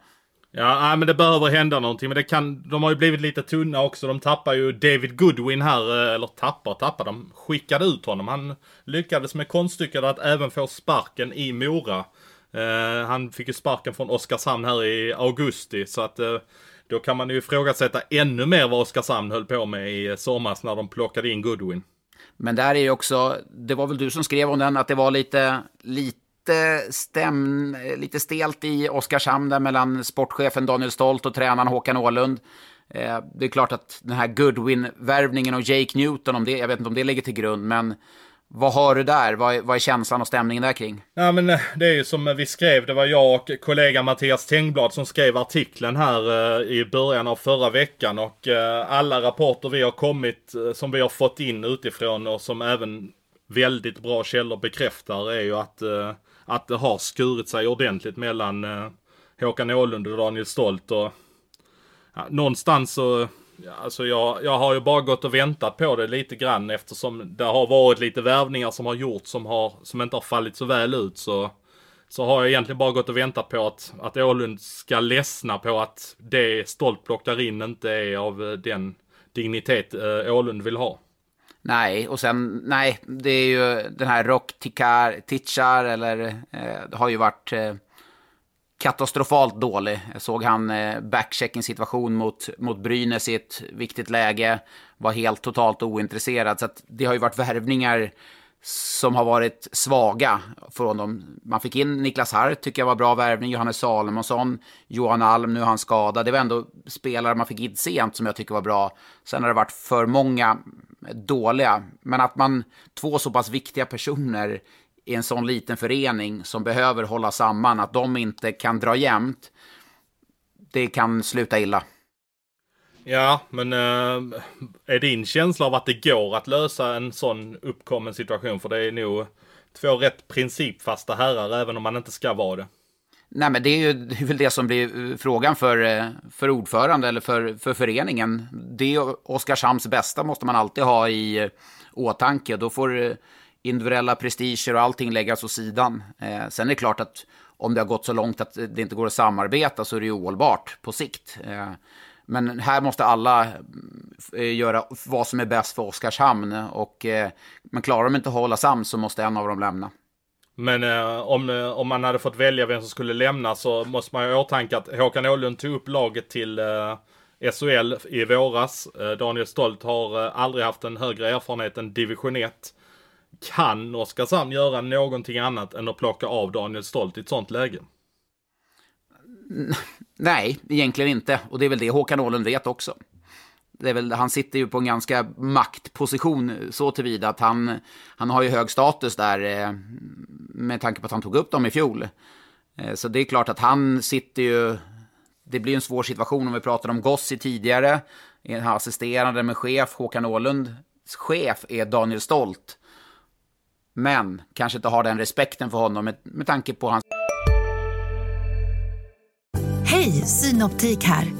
Ja, nej, men det behöver hända någonting. Men det kan, de har ju blivit lite tunna också. De tappar ju David Goodwin här, eh, eller tappar tappar. De skickade ut honom. Han lyckades med konststycket att även få sparken i Mora. Eh, han fick ju sparken från Oskarshamn här i augusti. Så att eh, då kan man ju ifrågasätta ännu mer vad Oskarshamn höll på med i somras när de plockade in Goodwin. Men där är ju också, det var väl du som skrev om den, att det var lite, lite, stäm, lite stelt i Oskarshamn där mellan sportchefen Daniel Stolt och tränaren Håkan Åhlund. Eh, det är klart att den här Goodwin-värvningen och Jake Newton, om det, jag vet inte om det ligger till grund, men vad har du där? Vad är, vad är känslan och stämningen där kring? Ja, men eh, det är ju som vi skrev. Det var jag och kollega Mattias Tengblad som skrev artikeln här eh, i början av förra veckan. Och alla rapporter vi har kommit, som vi har fått in utifrån och som även väldigt bra källor bekräftar är ju att, eh, att det har skurit sig ordentligt mellan eh, Håkan Åhlund och Daniel Stolt. Och, ja, någonstans så Ja, alltså jag, jag har ju bara gått och väntat på det lite grann eftersom det har varit lite värvningar som har gjorts som, har, som inte har fallit så väl ut. Så, så har jag egentligen bara gått och väntat på att, att Åhlund ska ledsna på att det Stolt plockar in inte är av eh, den dignitet eh, Åhlund vill ha. Nej, och sen, nej, det är ju den här Rock Tichar, eller eh, det har ju varit eh, katastrofalt dålig. Jag såg han eh, backchecking situation mot, mot Brynäs i ett viktigt läge. Var helt totalt ointresserad. Så det har ju varit värvningar som har varit svaga från dem. Man fick in Niklas Hart, tycker jag var bra värvning. Johannes Salomonsson, Johan Alm, nu är han skadad. Det var ändå spelare man fick in sent som jag tycker var bra. Sen har det varit för många dåliga. Men att man, två så pass viktiga personer i en sån liten förening som behöver hålla samman, att de inte kan dra jämnt, det kan sluta illa. Ja, men äh, är din känsla av att det går att lösa en sån uppkommen situation? För det är nog två rätt principfasta herrar, även om man inte ska vara det. Nej, men det är ju det är väl det som blir eh, frågan för, eh, för ordförande eller för, för föreningen. Det är Oskarshamns bästa måste man alltid ha i eh, åtanke. Då får individuella prestiger och allting läggas åt sidan. Eh, sen är det klart att om det har gått så långt att det inte går att samarbeta så är det ju ohållbart på sikt. Eh, men här måste alla göra vad som är bäst för Oskarshamn. Och, eh, men klarar de inte att hålla sams så måste en av dem lämna. Men eh, om, eh, om man hade fått välja vem som skulle lämna så måste man ju ha åtanke att Håkan Åhlund tog upp laget till eh, SHL i våras. Eh, Daniel Stolt har eh, aldrig haft en högre erfarenhet än division 1 kan Oskarshamn göra någonting annat än att plocka av Daniel Stolt i ett sånt läge? Nej, egentligen inte. Och det är väl det Håkan Åhlund vet också. Det är väl, han sitter ju på en ganska maktposition så tillvida att han, han har ju hög status där eh, med tanke på att han tog upp dem i fjol. Eh, så det är klart att han sitter ju... Det blir en svår situation om vi pratar om Gossi tidigare. Eh, Assisterande med chef Håkan Ålund. Chef är Daniel Stolt. Men kanske inte har den respekten för honom med, med tanke på hans... Hej, Synoptik här.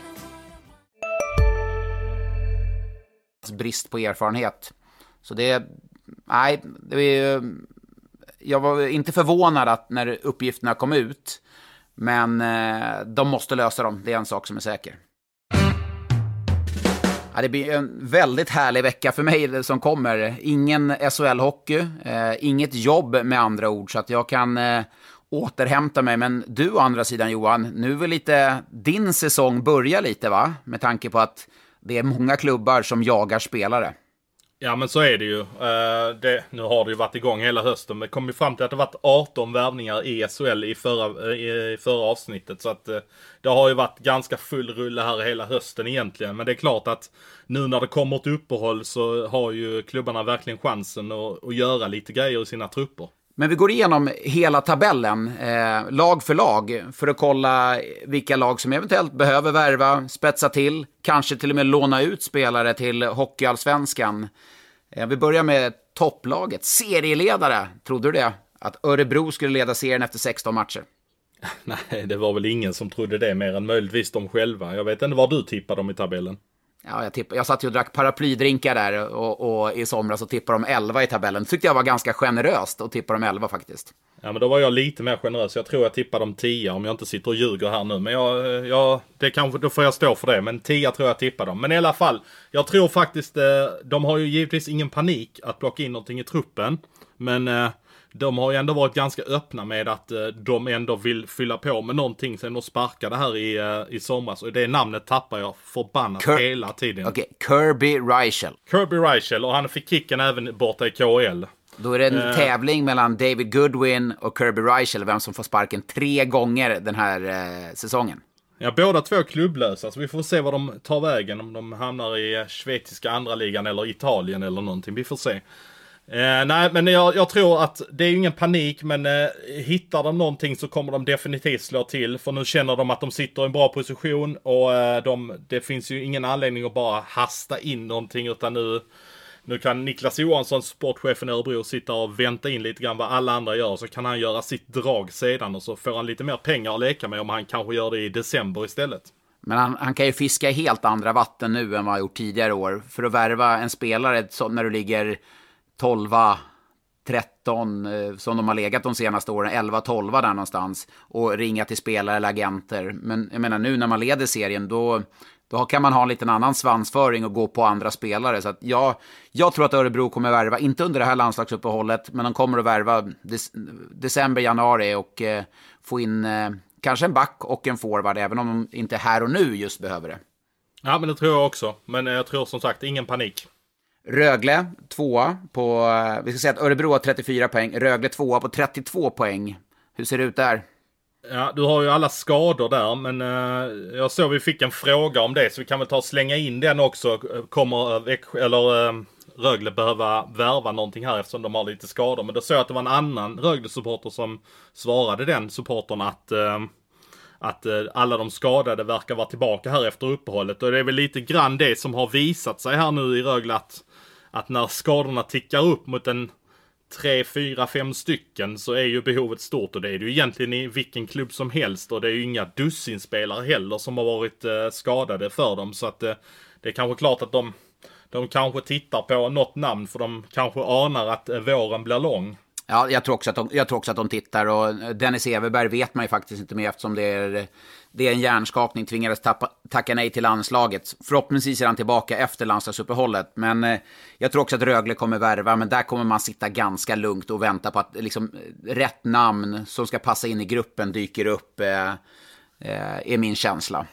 Brist på erfarenhet. Så det, nej, det är, jag var inte förvånad att när uppgifterna kom ut, men eh, de måste lösa dem, det är en sak som är säker. Ja, det blir en väldigt härlig vecka för mig som kommer. Ingen SHL-hockey, eh, inget jobb med andra ord, så att jag kan eh, återhämta mig. Men du å andra sidan Johan, nu vill lite din säsong börja lite va? Med tanke på att det är många klubbar som jagar spelare. Ja men så är det ju. Uh, det, nu har det ju varit igång hela hösten men kom ju fram till att det varit 18 värvningar i SHL i förra, i, i förra avsnittet. Så att uh, det har ju varit ganska full rulle här hela hösten egentligen. Men det är klart att nu när det kommer ett uppehåll så har ju klubbarna verkligen chansen att, att göra lite grejer i sina trupper. Men vi går igenom hela tabellen, eh, lag för lag, för att kolla vilka lag som eventuellt behöver värva, spetsa till, kanske till och med låna ut spelare till Hockeyallsvenskan. Eh, vi börjar med topplaget, serieledare. Trodde du det? Att Örebro skulle leda serien efter 16 matcher? (laughs) Nej, det var väl ingen som trodde det mer än möjligtvis de själva. Jag vet inte var du tippade dem i tabellen. Ja, jag, tipp, jag satt ju och drack paraplydrinkar där och, och i somras och tippade de 11 i tabellen. tyckte jag var ganska generöst att tippa dem 11 faktiskt. Ja, men då var jag lite mer generös. Jag tror jag tippade dem 10 om jag inte sitter och ljuger här nu. Men jag, jag, det kanske, då får jag stå för det. Men 10 tror jag tippade dem. Men i alla fall, jag tror faktiskt, eh, de har ju givetvis ingen panik att plocka in någonting i truppen. Men eh, de har ju ändå varit ganska öppna med att eh, de ändå vill fylla på med någonting sen de sparkade här i, eh, i somras. Och det namnet tappar jag förbannat Kir- hela tiden. Okej, Kirby Reichel. Kirby Reichel och han fick kicken även borta i KHL. Då är det en Eh. tävling mellan David Goodwin och Kirby Reichel, vem som får sparken tre gånger den här eh, säsongen. Ja, båda två är klubblösa, så vi får se var de tar vägen. Om de hamnar i schweiziska andra ligan eller Italien eller någonting. Vi får se. Eh, nej, men jag, jag tror att det är ju ingen panik, men eh, hittar de någonting så kommer de definitivt slå till. För nu känner de att de sitter i en bra position och eh, de, det finns ju ingen anledning att bara hasta in någonting, utan nu nu kan Niklas Johansson, sportchefen i Örebro, sitta och vänta in lite grann vad alla andra gör. Så kan han göra sitt drag sedan och så får han lite mer pengar att leka med om han kanske gör det i december istället. Men han, han kan ju fiska i helt andra vatten nu än vad han gjort tidigare år. För att värva en spelare så, när du ligger 12, 13, eh, som de har legat de senaste åren, 11, 12 där någonstans. Och ringa till spelare eller agenter. Men jag menar nu när man leder serien, då, då kan man ha en liten annan svansföring och gå på andra spelare. Så att jag, jag tror att Örebro kommer värva, inte under det här landslagsuppehållet, men de kommer att värva december, januari och eh, få in eh, kanske en back och en forward, även om de inte här och nu just behöver det. Ja, men det tror jag också. Men eh, jag tror som sagt ingen panik. Rögle tvåa på, eh, vi ska säga att Örebro har 34 poäng, Rögle tvåa på 32 poäng. Hur ser det ut där? Ja, du har ju alla skador där, men uh, jag såg vi fick en fråga om det, så vi kan väl ta och slänga in den också. Kommer eh, Växjö, eller uh, Rögle behöva värva någonting här eftersom de har lite skador? Men då såg jag att det var en annan Rögle-supporter som svarade den supportern att uh, att alla de skadade verkar vara tillbaka här efter uppehållet. Och det är väl lite grann det som har visat sig här nu i Rögle att, att när skadorna tickar upp mot en tre, fyra, fem stycken så är ju behovet stort. Och det är det ju egentligen i vilken klubb som helst. Och det är ju inga dussinspelare heller som har varit eh, skadade för dem. Så att eh, det är kanske klart att de de kanske tittar på något namn. För de kanske anar att eh, våren blir lång. Ja, jag tror, också att de, jag tror också att de tittar och eh, Dennis Everberg vet man ju faktiskt inte med eftersom det är, eh, det är en hjärnskakning, tvingades tappa, tacka nej till landslaget. Förhoppningsvis är han tillbaka efter landslagsuppehållet, men eh, jag tror också att Rögle kommer värva, men där kommer man sitta ganska lugnt och vänta på att eh, liksom, rätt namn som ska passa in i gruppen dyker upp, eh, eh, är min känsla.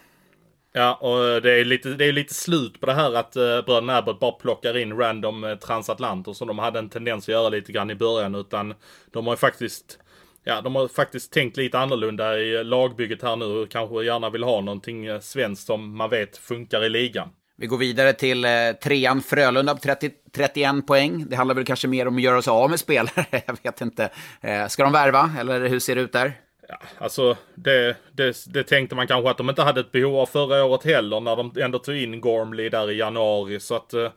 Ja, och det är lite, det är lite slut på det här att uh, bröderna Abbott bara plockar in random uh, transatlanter som de hade en tendens att göra lite grann i början. Utan de har ju faktiskt, ja, de har faktiskt tänkt lite annorlunda i lagbygget här nu och kanske gärna vill ha någonting uh, svenskt som man vet funkar i ligan. Vi går vidare till eh, trean Frölunda på 30, 31 poäng. Det handlar väl kanske mer om att göra sig av med spelare, (laughs) jag vet inte. Eh, ska de värva, eller hur ser det ut där? Ja, alltså det, det, det tänkte man kanske att de inte hade ett behov av förra året heller när de ändå tog in Gormley där i januari. Så att eh,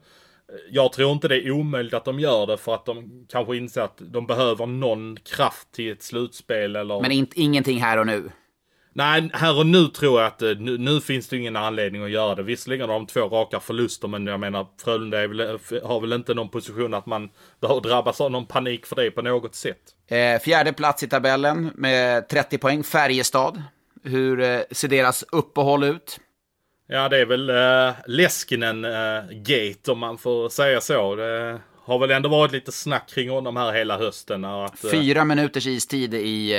jag tror inte det är omöjligt att de gör det för att de kanske inser att de behöver någon kraft till ett slutspel eller... Men in, ingenting här och nu. Nej, här och nu tror jag att eh, nu, nu finns det ingen anledning att göra det. Visserligen har de två raka förluster, men jag menar Frölunda väl, har väl inte någon position att man behöver drabbas av någon panik för det på något sätt. Eh, fjärde plats i tabellen med 30 poäng, Färjestad. Hur eh, ser deras uppehåll ut? Ja, det är väl eh, Leskinen eh, om man får säga så. Det har väl ändå varit lite snack kring honom här hela hösten. Att, eh, Fyra minuters istid i,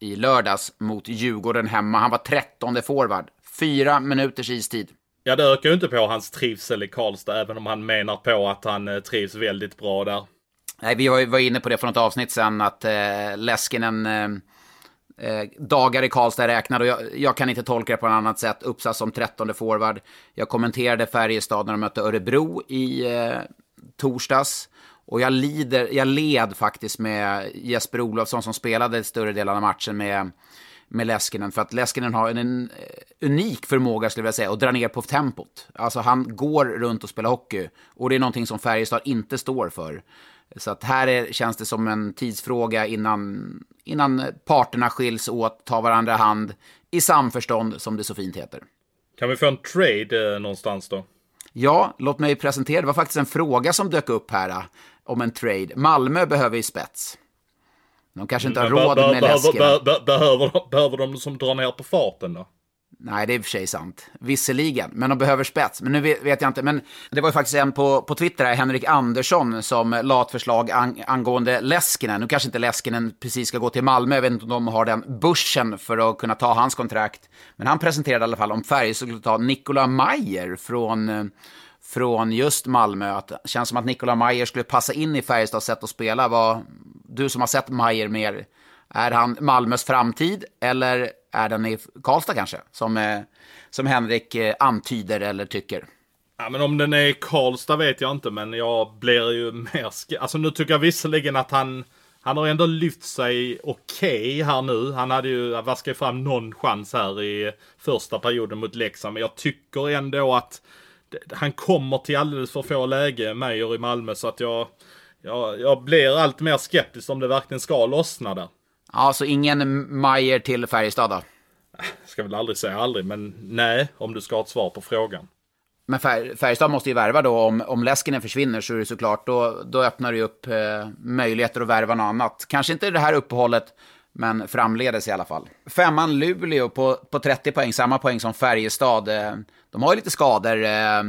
i lördags mot Djurgården hemma. Han var trettonde forward. Fyra minuters istid. Ja, det ökar ju inte på hans trivsel i Karlstad, även om han menar på att han trivs väldigt bra där. Nej, vi var inne på det för något avsnitt sen att eh, Leskinen eh, eh, dagar i Karlstad räknade och jag, jag kan inte tolka det på något annat sätt. Uppsatt som trettonde forward. Jag kommenterade Färjestad när de mötte Örebro i eh, torsdags. Och jag, lider, jag led faktiskt med Jesper Olofsson som spelade större delen av matchen med, med Leskinen. För att Leskinen har en, en unik förmåga skulle jag vilja säga att dra ner på tempot. Alltså han går runt och spelar hockey. Och det är någonting som Färjestad inte står för. Så att här är, känns det som en tidsfråga innan, innan parterna skiljs åt, tar varandra hand i samförstånd som det så fint heter. Kan vi få en trade eh, någonstans då? Ja, låt mig presentera. Det var faktiskt en fråga som dök upp här eh, om en trade. Malmö behöver ju spets. De kanske inte har råd med be- behöver, de- behöver de som drar ner på farten då? Nej, det är i och för sig sant. Visserligen, men de behöver spets. Men nu vet, vet jag inte. Men det var ju faktiskt en på, på Twitter, här, Henrik Andersson, som la ett förslag ang, angående Leskinen. Nu kanske inte Leskinen precis ska gå till Malmö. Jag vet inte om de har den börsen för att kunna ta hans kontrakt. Men han presenterade i alla fall om Färjestad skulle ta Nikola Mayer från, från just Malmö. Att, det känns som att Nikola Mayer skulle passa in i Färjestads sätt att spela. Vad, du som har sett Mayer mer, är han Malmös framtid eller är den i Karlstad kanske? Som, eh, som Henrik eh, antyder eller tycker. Ja, men om den är i Karlstad vet jag inte, men jag blir ju (laughs) mer... Alltså nu tycker jag visserligen att han... Han har ändå lyft sig okej okay här nu. Han hade ju vaskat fram någon chans här i första perioden mot Leksand. Men jag tycker ändå att han kommer till alldeles för få läge, Meyer i Malmö. Så att jag, jag, jag blir allt mer skeptisk om det verkligen ska lossna där. Ja, så ingen Mayer till Färjestad då? Ska väl aldrig säga aldrig, men nej, om du ska ha ett svar på frågan. Men Fär, Färjestad måste ju värva då, om, om Leskinen försvinner så är det såklart, då, då öppnar det upp eh, möjligheter att värva något annat. Kanske inte det här uppehållet, men framledes i alla fall. Femman Luleå på, på 30 poäng, samma poäng som Färjestad. Eh, de har ju lite skador. Eh,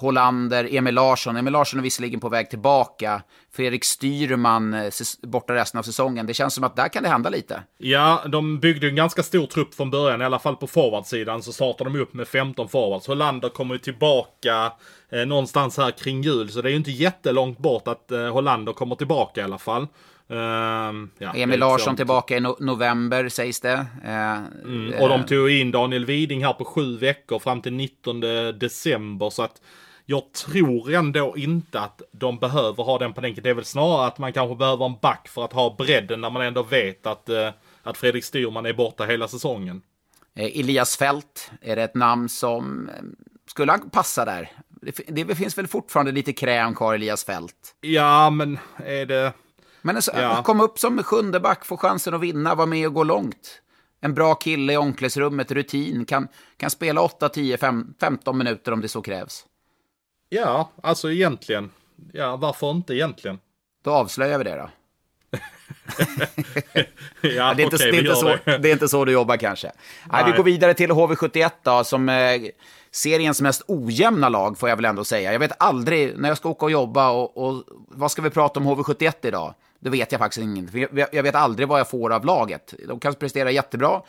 Hollander, Emil Larsson. Emil Larsson är visserligen på väg tillbaka. Fredrik Styrman eh, borta resten av säsongen. Det känns som att där kan det hända lite. Ja, de byggde en ganska stor trupp från början. I alla fall på forwardsidan så startade de upp med 15 forwards. Hollander kommer ju tillbaka eh, någonstans här kring jul. Så det är ju inte jättelångt bort att eh, Hollander kommer tillbaka i alla fall. Uh, ja, Emil Larsson tillbaka i no november sägs det. Uh, mm, och de tog in Daniel Widing här på sju veckor fram till 19 december. Så att jag tror ändå inte att de behöver ha den på bänken. Det är väl snarare att man kanske behöver en back för att ha bredden när man ändå vet att, eh, att Fredrik Styrman är borta hela säsongen. Eh, Elias Fält, är det ett namn som eh, skulle han passa där? Det, det finns väl fortfarande lite kräm kvar Elias Fält? Ja, men är det... Men alltså, ja. kom upp som sjunde back, få chansen att vinna, vara med och gå långt. En bra kille i omklädningsrummet, rutin, kan, kan spela 8, 10, 5, 15 minuter om det så krävs. Ja, alltså egentligen. Ja, varför inte egentligen? Då avslöjar vi det då. (laughs) ja, (laughs) det, är inte, okay, det, är inte så, det. det är inte så du jobbar kanske. Nej. Nej, vi går vidare till HV71 då, som eh, seriens mest ojämna lag får jag väl ändå säga. Jag vet aldrig, när jag ska åka och jobba och, och vad ska vi prata om HV71 idag? Det vet jag faktiskt ingenting. Jag, vet aldrig vad jag får av laget. De kan prestera jättebra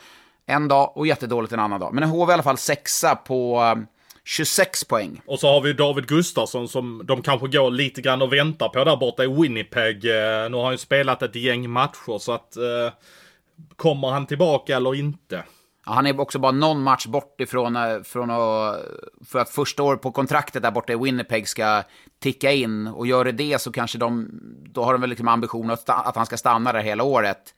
en dag och jättedåligt en annan dag. Men HV är i alla fall sexa på eh, 26 poäng. Och så har vi David Gustafsson som de kanske går lite grann och väntar på där borta i Winnipeg. Eh, nu har han ju spelat ett gäng matcher så att eh, kommer han tillbaka eller inte? Ja, han är också bara någon match bort ifrån eh, från att, för att första året på kontraktet där borta i Winnipeg ska ticka in. Och gör det det så kanske de, då har de väl liksom ambition att, att han ska stanna där hela året.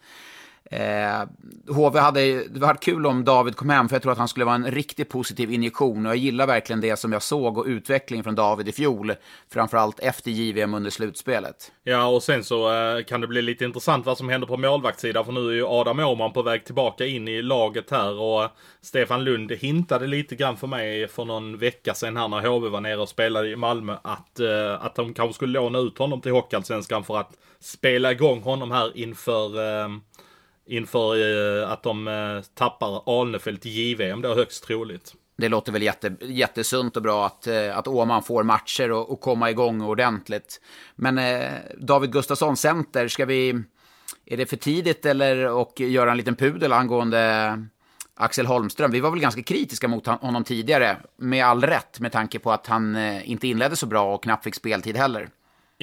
Eh, HV hade, det var kul om David kom hem, för jag tror att han skulle vara en riktigt positiv injektion. Och jag gillar verkligen det som jag såg och utvecklingen från David i fjol. Framförallt efter JVM under slutspelet. Ja, och sen så eh, kan det bli lite intressant vad som händer på målvaktssidan. För nu är ju Adam Åhman på väg tillbaka in i laget här. Och eh, Stefan Lund hintade lite grann för mig för någon vecka sedan här när HV var nere och spelade i Malmö. Att, eh, att de kanske skulle låna ut honom till Hockeyallsvenskan för att spela igång honom här inför eh, inför eh, att de eh, tappar Alnefelt i JVM då högst troligt. Det låter väl jätte, jättesunt och bra att, eh, att Åman får matcher och, och komma igång ordentligt. Men eh, David Gustafsson, center, ska vi... Är det för tidigt eller att göra en liten pudel angående Axel Holmström? Vi var väl ganska kritiska mot honom tidigare, med all rätt, med tanke på att han inte inledde så bra och knappt fick speltid heller.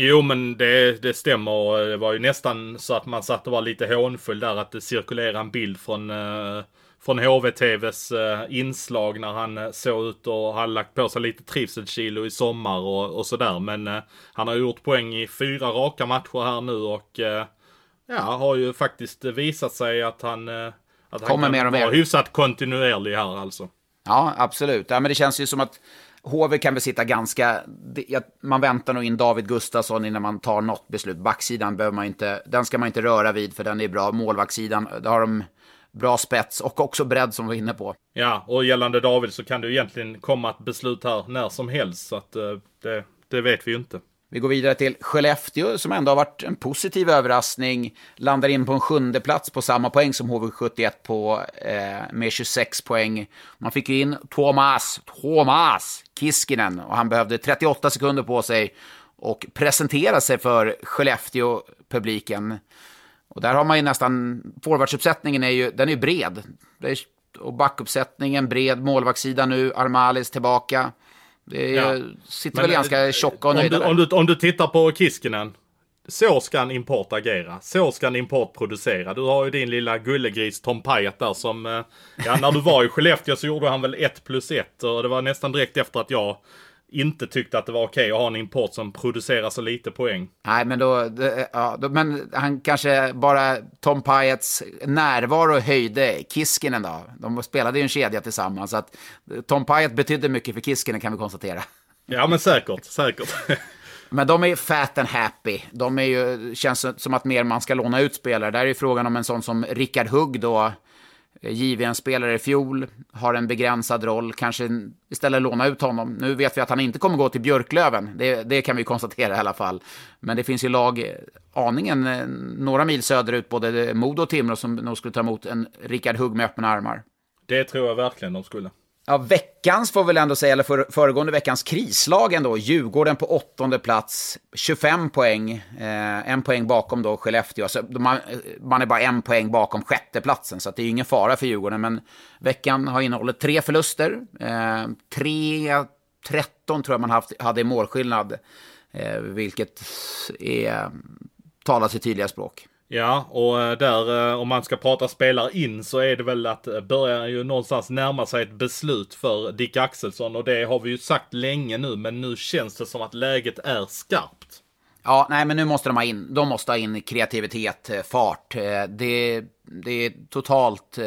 Jo men det, det stämmer. Det var ju nästan så att man satt och var lite hånfull där att det cirkulerade en bild från, eh, från HVTVs eh, inslag när han eh, såg ut och hade lagt på sig lite trivselkilo i sommar och, och sådär. Men eh, han har gjort poäng i fyra raka matcher här nu och eh, ja, har ju faktiskt visat sig att han, eh, att han Kommer kan vara hyfsat kontinuerlig här alltså. Ja, absolut. Ja, men det känns ju som att HV kan väl sitta ganska... Man väntar nog in David Gustafsson innan man tar något beslut. Backsidan behöver man inte, den ska man inte röra vid för den är bra. Målvaktssidan, där har de bra spets och också bredd som vi var inne på. Ja, och gällande David så kan det egentligen komma ett beslut här när som helst. Så att eh, det, det vet vi ju inte. Vi går vidare till Skellefteå som ändå har varit en positiv överraskning. Landar in på en sjunde plats på samma poäng som HV71 på, eh, med 26 poäng. Man fick ju in Thomas, Thomas Kiskinen och han behövde 38 sekunder på sig och presentera sig för Skellefteå-publiken. Och där har man ju nästan, forwardsuppsättningen är ju, den är ju bred. Och backuppsättningen bred, målvaktssida nu, Armalis tillbaka. Det är, ja. sitter Men, väl ganska eh, tjocka och nöjda om du, om, du, om du tittar på Kiskinen. Så ska en import agera. Så ska en import producera. Du har ju din lilla gullegris Tom Pyatt där som... Eh, ja, när du var i Skellefteå så gjorde han väl 1 plus 1 och det var nästan direkt efter att jag inte tyckte att det var okej okay att ha en import som producerar så lite poäng. Nej, men då, ja, då, men han kanske bara Tom Pyetts närvaro höjde Kiskinen då. De spelade ju en kedja tillsammans, så att Tom Pyatt betydde mycket för Kiskinen kan vi konstatera. Ja, men säkert, säkert. (laughs) Men de är fat and happy. De är ju, känns som att mer man ska låna ut spelare. Där är ju frågan om en sån som Rickard Hugg då, Eh, Eh, JVM-spelare i fjol, har en begränsad roll, kanske istället låna ut honom. Nu vet vi att han inte kommer gå till Björklöven, det, det kan vi konstatera i alla fall. Men det finns ju lag, eh, aningen, eh, några mil söderut, både Modo och Timrå som nog skulle ta emot en Rickard Hugg med öppna armar. Det tror jag verkligen de skulle. Ja, veckans får väl ändå säga, eller för, föregående veckans krislag ändå. Djurgården på åttonde plats, 25 poäng. Eh, en poäng bakom då Skellefteå. Alltså, man, eh, man är bara en poäng bakom sjätteplatsen, så det är ingen fara för Djurgården. Men veckan har innehållit tre förluster. Eh, 3-13 tror jag man haft, hade i målskillnad. Eh, vilket är, talar sitt tydliga språk. Ja, och eh, där eh, om man ska prata spelare in så är det väl att eh, börja ju någonstans närma sig ett beslut för Dick Axelsson och det har vi ju sagt länge nu men nu känns det som att läget är skarpt. Ja, nej men nu måste de ha in, de måste ha in kreativitet, eh, fart. Eh, det, det är totalt eh,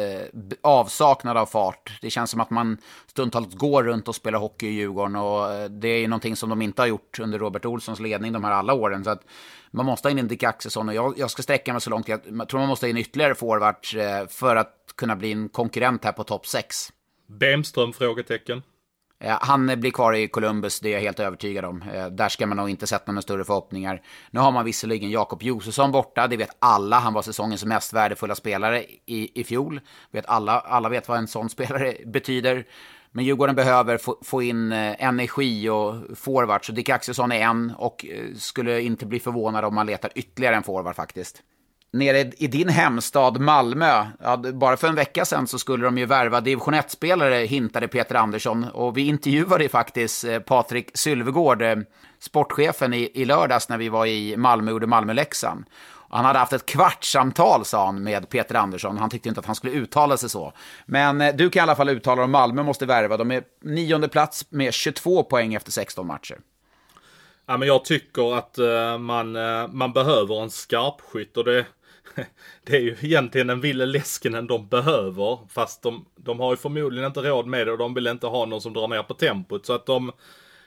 avsaknad av fart. Det känns som att man stundtals går runt och spelar hockey i Djurgården och det är någonting som de inte har gjort under Robert Olssons ledning de här alla åren. Så att man måste ha in en Dick Axelsson och jag, jag ska sträcka mig så långt. Jag tror man måste ha in ytterligare forwards för att kunna bli en konkurrent här på topp 6. Bemström? Frågetecken. Eh, han blir kvar i Columbus, det är jag helt övertygad om. Eh, där ska man nog inte sätta några större förhoppningar. Nu har man visserligen Jakob Josefsson borta, det vet alla. Han var säsongens mest värdefulla spelare i, i fjol. Vet alla, alla vet vad en sån spelare (laughs) betyder. Men Djurgården behöver få, få in eh, energi och forwards. Dick Axelsson är en och skulle inte bli förvånad om man letar ytterligare en forward faktiskt. Nere i din hemstad Malmö, ja, bara för en vecka sedan så skulle de ju värva division 1-spelare, hintade Peter Andersson. Och vi intervjuade faktiskt eh, Patrik Sylvegård, eh, sportchefen, i, i lördags när vi var i Malmö och gjorde Malmö-Leksand. Han hade haft ett kvartssamtal, sa han, med Peter Andersson. Han tyckte inte att han skulle uttala sig så. Men eh, du kan i alla fall uttala om Malmö måste värva. De är nionde plats med 22 poäng efter 16 matcher. Ja, men jag tycker att man, man behöver en skarpskytt och det, (laughs) det är ju egentligen en Ville Leskinen de behöver. Fast de, de har ju förmodligen inte råd med det och de vill inte ha någon som drar ner på tempot. Så att de,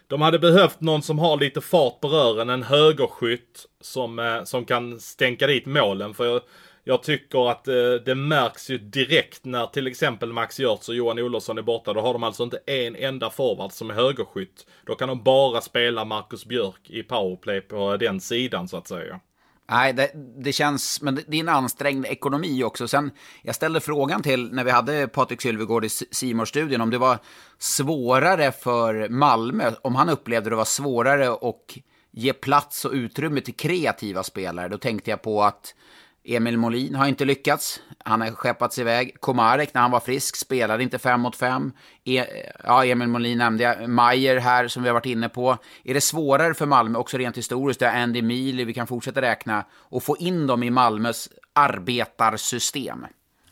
de hade behövt någon som har lite fart på rören, en högerskytt som, eh, som kan stänka dit målen. För jag, jag tycker att eh, det märks ju direkt när till exempel Max Görtz och Johan Olofsson är borta. Då har de alltså inte en enda forward som är högerskytt. Då kan de bara spela Marcus Björk i powerplay på den sidan så att säga. Nej, det, det, känns, men det är en ansträngd ekonomi också. Sen, jag ställde frågan till, när vi hade Patrik Sylvegård i simor studien om det var svårare för Malmö, om han upplevde det var svårare att ge plats och utrymme till kreativa spelare. Då tänkte jag på att Emil Molin har inte lyckats. Han har skeppats iväg. Komarek, när han var frisk, spelade inte fem mot fem. E ja, Emil Molin nämnde jag. Mayer här, som vi har varit inne på. Är det svårare för Malmö, också rent historiskt, där Andy Mealy, vi kan fortsätta räkna, och få in dem i Malmös arbetarsystem?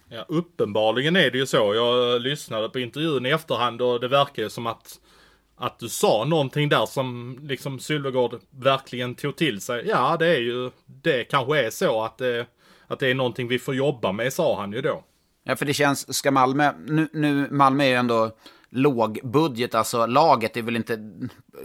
Ja, uppenbarligen är det ju så. Jag lyssnade på intervjun i efterhand och det verkar ju som att att du sa någonting där som liksom Sylvegård verkligen tog till sig. Ja, det är ju, det kanske är så att det att det är någonting vi får jobba med, sa han ju då. Ja, för det känns, ska Malmö, nu, nu Malmö är ju ändå lågbudget, alltså laget är väl inte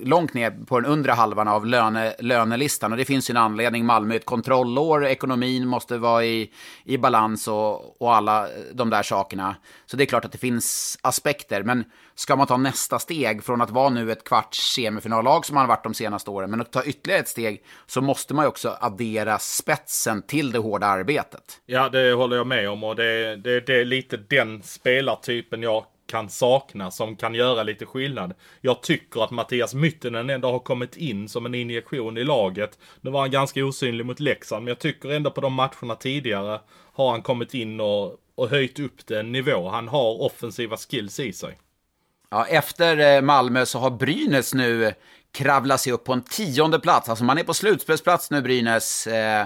långt ner på den undre halvan av löne, lönelistan. Och det finns ju en anledning. Malmö är ett kontrollår, ekonomin måste vara i, i balans och, och alla de där sakerna. Så det är klart att det finns aspekter. Men ska man ta nästa steg från att vara nu ett kvarts semifinallag som man har varit de senaste åren, men att ta ytterligare ett steg så måste man ju också addera spetsen till det hårda arbetet. Ja, det håller jag med om och det, det, det är lite den spelartypen jag kan sakna som kan göra lite skillnad. Jag tycker att Mattias Myttinen ändå har kommit in som en injektion i laget. Nu var han ganska osynlig mot Leksand, men jag tycker ändå på de matcherna tidigare har han kommit in och, och höjt upp den nivå. Han har offensiva skills i sig. Ja, efter eh, Malmö så har Brynäs nu eh, kravlat sig upp på en tionde plats. Alltså man är på slutspelsplats nu, Brynäs. Eh,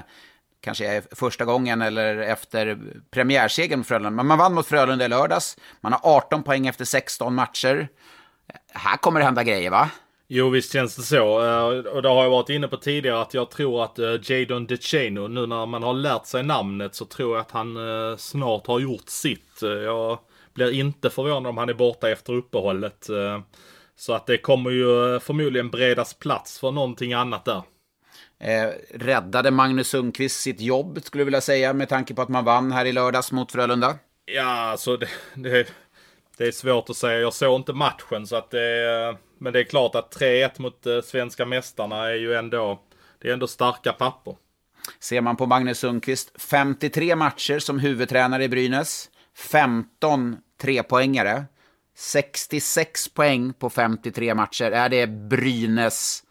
Kanske första gången eller efter premiärsegern mot Frölunda. Men man vann mot Frölunda i lördags. Man har 18 poäng efter 16 matcher. Här kommer det hända grejer, va? Jo, visst känns det så. Eh, och det har jag varit inne på tidigare att jag tror att eh, Jadon DeChano, nu när man har lärt sig namnet så tror jag att han eh, snart har gjort sitt. Jag blir inte förvånad om han är borta efter uppehållet. Så att det kommer ju förmodligen bredas plats för någonting annat där. Eh, räddade Magnus Sundqvist sitt jobb, skulle jag vilja säga, med tanke på att man vann här i lördags mot Frölunda? Ja, alltså det, det, det är svårt att säga. Jag såg inte matchen, så att det, men det är klart att 3-1 mot eh, svenska mästarna är ju ändå, det är ändå starka papper. Ser man på Magnus Sundqvist, 53 matcher som huvudtränare i Brynäs, 15 trepoängare, 66 poäng på 53 matcher. Är det Brynäs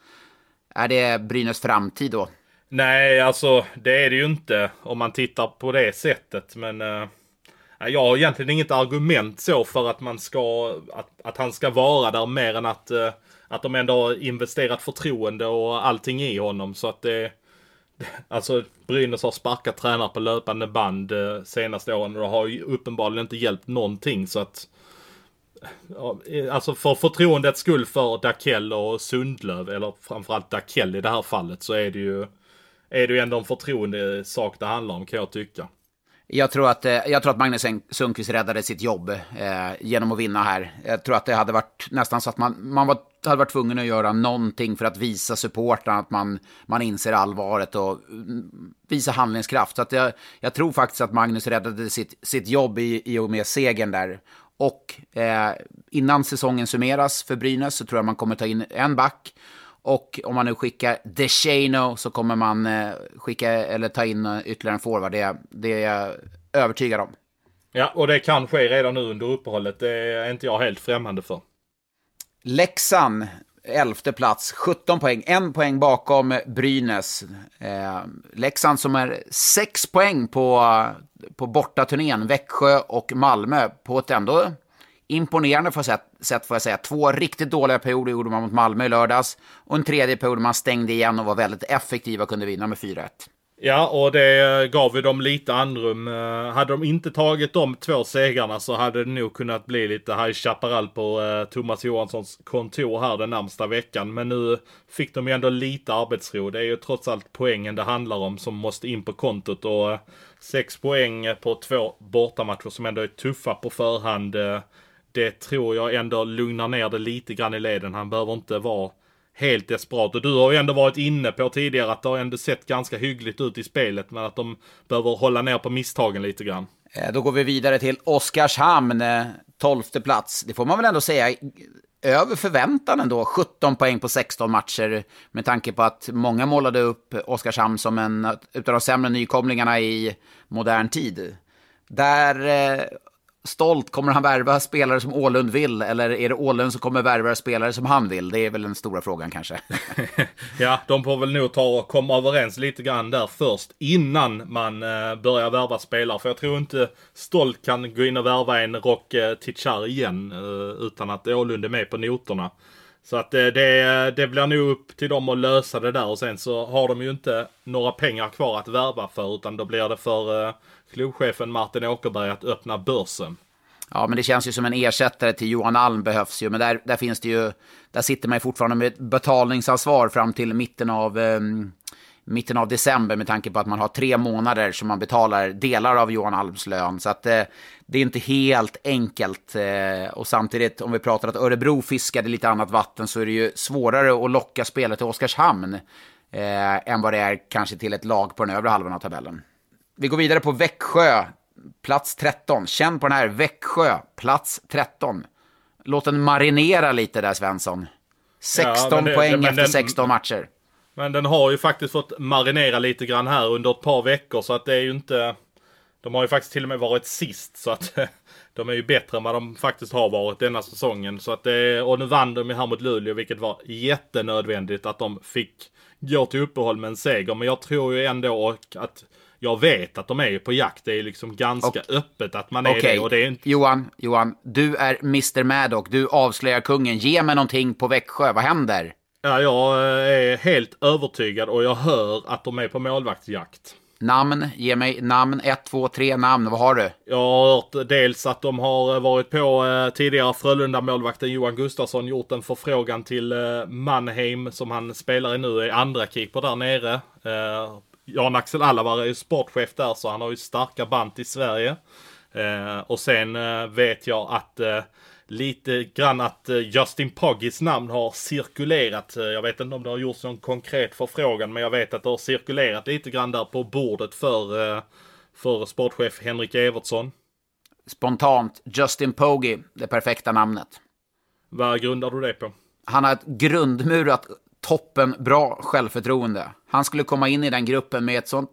är det Brynäs framtid då? Nej, alltså det är det ju inte om man tittar på det sättet. Men eh, jag har egentligen inget argument så för att man ska, att, att han ska vara där mer än att, eh, att de ändå har investerat förtroende och allting i honom. Så att det, Alltså Brynäs har sparkat tränare på löpande band eh, senaste åren och det har ju uppenbarligen inte hjälpt någonting så att Eh, alltså för förtroendets skull för Dakell och Sundlöv, eller framförallt Dakell i det här fallet, så är det ju är det ju ändå en förtroendesak det handlar om kan jag tycka. Jag tror att, eh, jag tror att Magnus Sundqvist räddade sitt jobb eh, genom att vinna här. Jag tror att det hade varit nästan så att man, man var, hade varit tvungen att göra någonting för att visa supportrarna att man, man inser allvaret och mm, visa handlingskraft. Så att jag, jag tror faktiskt att Magnus räddade sitt, sitt jobb i, i och med segern där. Och eh, innan säsongen summeras för Brynäs så tror jag man kommer ta in en back. Och om man nu skickar DeShano så kommer man eh, skicka eller ta in eh, ytterligare en forward. Det, det är jag övertygad om. Ja, och det kan ske redan nu under uppehållet. Det är inte jag helt främmande för. Leksand, elfte plats, 17 poäng. En poäng bakom Brynäs. Eh, Leksand som är sex poäng på, på bortaturnén, Växjö och Malmö, på ett ändå imponerande för sätt, sätt får jag säga. Två riktigt dåliga perioder gjorde man mot Malmö i lördags och en tredje period man stängde igen och var väldigt effektiva och kunde vinna med 4-1. Ja, och det gav ju dem lite andrum. Eh, hade de inte tagit de två segrarna så hade det nog kunnat bli lite High Chaparral på eh, Thomas Johanssons kontor här den närmsta veckan. Men nu fick de ju ändå lite arbetsro. Det är ju trots allt poängen det handlar om som måste in på kontot. Och eh, sex poäng på två bortamatcher som ändå är tuffa på förhand. Det tror jag ändå lugnar ner det lite grann i leden. Han behöver inte vara helt desperat. Och du har ju ändå varit inne på tidigare att det har ändå sett ganska hyggligt ut i spelet. Men att de behöver hålla ner på misstagen lite grann. Eh, då går vi vidare till Oskarshamn, eh, 12 plats. Det får man väl ändå säga över förväntan ändå. 17 poäng på 16 matcher. Med tanke på att många målade upp Oskarshamn som en av de sämre nykomlingarna i modern tid. Där eh, stolt, kommer han värva spelare som Ålund vill? Eller är det Ålund som kommer värva spelare som han vill? Det är väl den stora frågan kanske. (laughs) ja, de får väl nog ta och komma överens lite grann där först. Innan man eh, börjar värva spelare. För jag tror inte Stolt kan gå in och värva en Rock eh, Tichar igen. Eh, utan att Ålund är med på noterna. Så att det, det, det blir nog upp till dem att lösa det där och sen så har de ju inte några pengar kvar att värva för utan då blir det för eh, klubbchefen Martin Åkerberg att öppna börsen. Ja, men det känns ju som en ersättare till Johan Alm behövs ju. Men där, där finns det ju, där sitter man ju fortfarande med betalningsansvar fram till mitten av, um, mitten av december med tanke på att man har tre månader som man betalar delar av Johan Alms lön. Så att eh, det är inte helt enkelt. Eh, och samtidigt, om vi pratar att Örebro fiskade lite annat vatten så är det ju svårare att locka spelare till Oskarshamn eh, än vad det är kanske till ett lag på den övre halvan av tabellen. Vi går vidare på Växjö, plats 13. Känn på den här, Växjö, plats 13. Låt den marinera lite där, Svensson. 16 Ja, det- poäng men efter den- 16 matcher. Men den har ju faktiskt fått marinera lite grann här under ett par veckor så att det är ju inte... De har ju faktiskt till och med varit sist så att (laughs) de är ju bättre än vad de faktiskt har varit denna säsongen. Så att det, och nu vann de ju här mot Luleå vilket var jättenödvändigt att de fick gå till uppehåll med en seger. Men jag tror ju ändå att jag vet att de är på jakt. Det är liksom ganska öppet att man är Okej, det. Och det är inte... Johan, Johan, du är Mr Maddock, du avslöjar kungen. Ge mig någonting på Växjö, vad händer? Ja, jag eh, är helt övertygad och jag hör att de är på målvaktsjakt. Namn, ge mig namn, ett, två, tre namn, vad har du? Jag har hört dels att de har varit på eh, tidigare Frölunda-målvakten Johan Gustafsson gjort en förfrågan till eh, Mannheim som han spelar i nu, är andra keeper där nere. Eh, Jan-Axel Alavar är ju sportchef där så han har ju starka band i Sverige. Eh, och sen eh, vet jag att eh, lite grann att eh, Justin Poggis namn har cirkulerat. Eh, Jag vet inte om det har gjorts någon konkret förfrågan men jag vet att det har cirkulerat lite grann där på bordet för, eh, för sportchef Henrik Evertsson. Spontant, Justin Pogge, det perfekta namnet. Vad grundar du det på? Han har ett grundmurat toppen bra självförtroende. Han skulle komma in i den gruppen med ett sånt,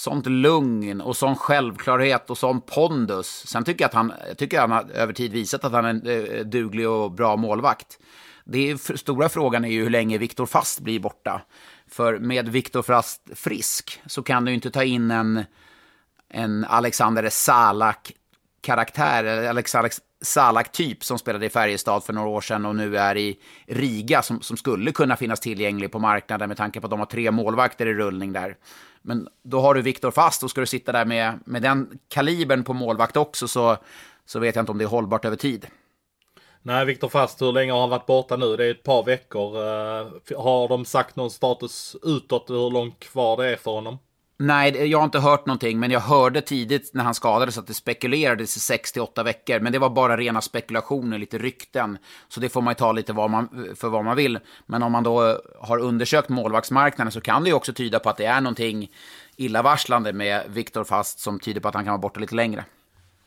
sånt lugn och sån självklarhet och sån pondus. Sen tycker jag att han, jag tycker han har över tid visat att han är en eh, duglig och bra målvakt. Det är, för- stora frågan är ju hur länge Viktor Fast blir borta. För med Viktor Fast frisk så kan du ju inte ta in en, en Alexander Salak-karaktär, eller Salak-typ som spelade i Färjestad för några år sedan och nu är i Riga som, som skulle kunna finnas tillgänglig på marknaden med tanke på att de har tre målvakter i rullning där. Men då har du Viktor Fast och ska du sitta där med, med den kalibern på målvakt också så, så vet jag inte om det är hållbart över tid. Nej, Viktor Fast, hur länge har han varit borta nu? Det är ett par veckor. Eh, har de sagt någon status utåt hur långt kvar det är för honom? Nej, jag har inte hört någonting, men jag hörde tidigt när han skadades att det spekulerades i 6-8 veckor. Men det var bara rena spekulationer, lite rykten. Så det får man ju ta lite vad man, för vad man vill. Men om man då eh, har undersökt målvaktsmarknaden så kan det ju också tyda på att det är någonting illavarslande med Viktor Fast som tyder på att han kan vara borta lite längre.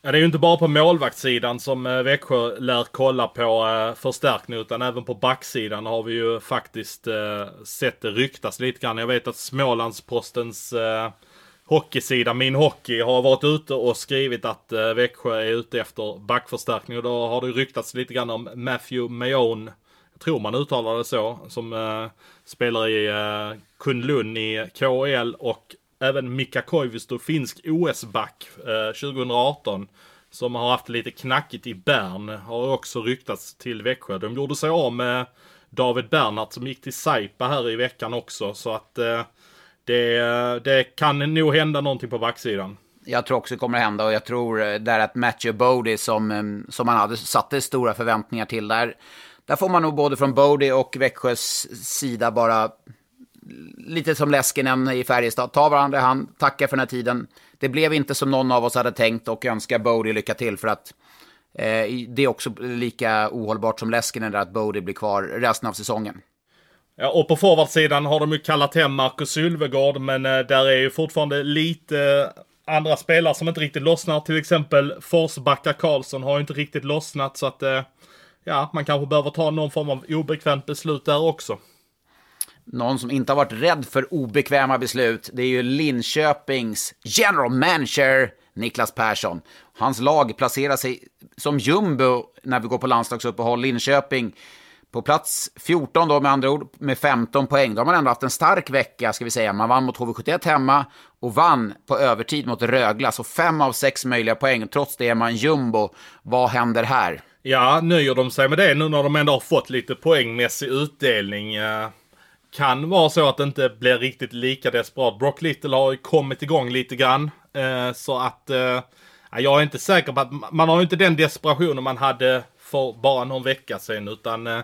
Ja, det är ju inte bara på målvaktssidan som eh, Växjö lär kolla på eh, förstärkning utan även på backsidan har vi ju faktiskt eh, sett det ryktas lite grann. Jag vet att Smålandspostens hockeysida, Min Hockey, har varit ute och skrivit att Växjö är ute efter backförstärkning och då har det ryktats lite grann om Matthew Mayon tror man uttalar det så. Som eh, spelar i eh, Kunlun i KHL och även Mika Koivisto, finsk OS-back eh, 2018. Som har haft lite knackigt i Bern. Har också ryktats till Växjö. De gjorde sig av med David Bernhardt som gick till Saipa här i veckan också. Så att eh, det, det kan nog hända någonting på backsidan. Jag tror också det kommer att hända och jag tror eh, där att Matthew Bodie som, eh, som man hade satte stora förväntningar till där. Där får man nog både från Bodie och Växjös sida bara lite som Leskinen i Färjestad, ta varandra i hand, tacka för den här tiden. Det blev inte som någon av oss hade tänkt och önska Bodie lycka till för att eh, det är också lika ohållbart som Leskinen där att Bodie blir kvar resten av säsongen. Ja, och på forwardsidan har de ju kallat hem Marcus Sylvegård, men eh, där är ju fortfarande lite eh, andra spelare som inte riktigt lossnar. Till exempel Forsbacka Karlsson har ju inte riktigt lossnat, så att eh, ja, man kanske behöver ta någon form av obekvämt beslut där också. Någon som inte har varit rädd för obekväma beslut, det är ju Linköpings general manager Niklas Persson. Hans lag placerar sig som jumbo när vi går på landslagsuppehåll. Linköping på plats 14 då med andra ord med 15 poäng. Då har man ändå haft en stark vecka ska vi säga. Man vann mot HV71 hemma och vann på övertid mot Rögla. Så fem av sex möjliga poäng. Trots det är man jumbo. Vad händer här? Ja, nöjer de sig med det nu när de ändå har fått lite poängmässig utdelning? Eh, kan vara så att det inte blir riktigt lika desperat. Brock Little har ju kommit igång lite grann. Eh, så att eh, ja, jag är inte säker på att man har ju inte den desperationen man hade för bara någon vecka sedan. Utan eh,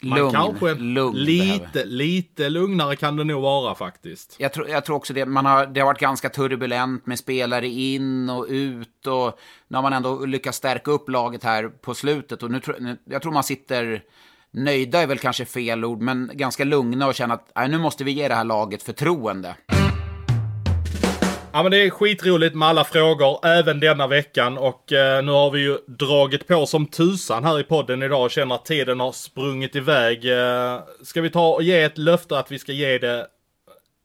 Men Lugn, kanske lugn lite, lite lugnare kan det nog vara faktiskt. Jag tror, jag tror också det. Man har, det har varit ganska turbulent med spelare in och ut. Och nu har man ändå lyckats stärka upp laget här på slutet. Och nu, tror- nu, jag tror man sitter... Nöjda är väl kanske fel ord, men ganska lugna och känna att nu måste vi ge det här laget förtroende. Ja men det är skitroligt med alla frågor även denna veckan och eh, nu har vi ju dragit på som tusan här i podden idag och känner att tiden har sprungit iväg. Eh, ska vi ta och ge ett löfte att vi ska ge det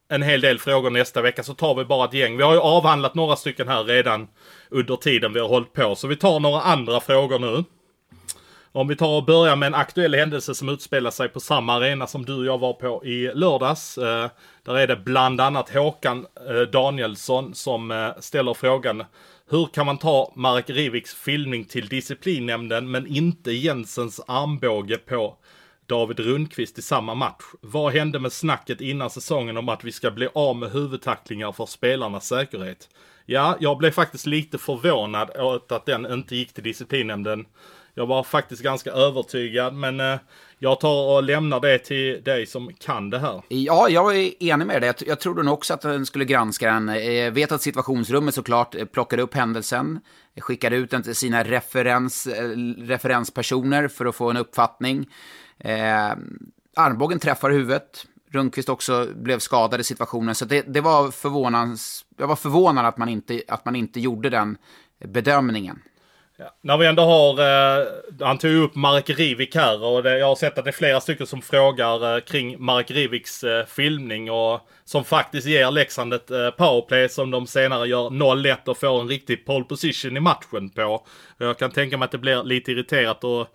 en hel del frågor nästa vecka så tar vi bara ett gäng. Vi har ju avhandlat några stycken här redan under tiden vi har hållit på så vi tar några andra frågor nu. Om vi tar och börjar med en aktuell händelse som utspelar sig på samma arena som du och jag var på i lördags. Eh, där är det bland annat Håkan eh, Danielsson som eh, ställer frågan hur kan man ta Marek Riviks filmning till disciplinnämnden men inte Jensens armbåge på David Rundqvist i samma match? Vad hände med snacket innan säsongen om att vi ska bli av med huvudtacklingar för spelarnas säkerhet? Ja, jag blev faktiskt lite förvånad åt att den inte gick till disciplinnämnden. Jag var faktiskt ganska övertygad, men eh, jag tar och lämnar det till dig som kan det här. Ja, jag är enig med dig. Jag, trodde nog också att den skulle granska den. Jag vet att situationsrummet såklart eh, plockade upp händelsen, skickade ut den till sina referens, eh, referenspersoner för att få en uppfattning. Eh, armbågen träffar huvudet. Rundqvist också blev skadad i situationen, så det, det var förvånans... Jag var förvånad att man inte, att man inte gjorde den bedömningen. Ja. När vi ändå har, eh, han tog ju upp Marek Rivik här och det, jag har sett att det är flera stycken som frågar eh, kring Marek Riviks eh, filmning och som faktiskt ger Leksand ett eh, powerplay som de senare gör 0-1 och får en riktig pole position i matchen på. Jag kan tänka mig att det blir lite irriterat och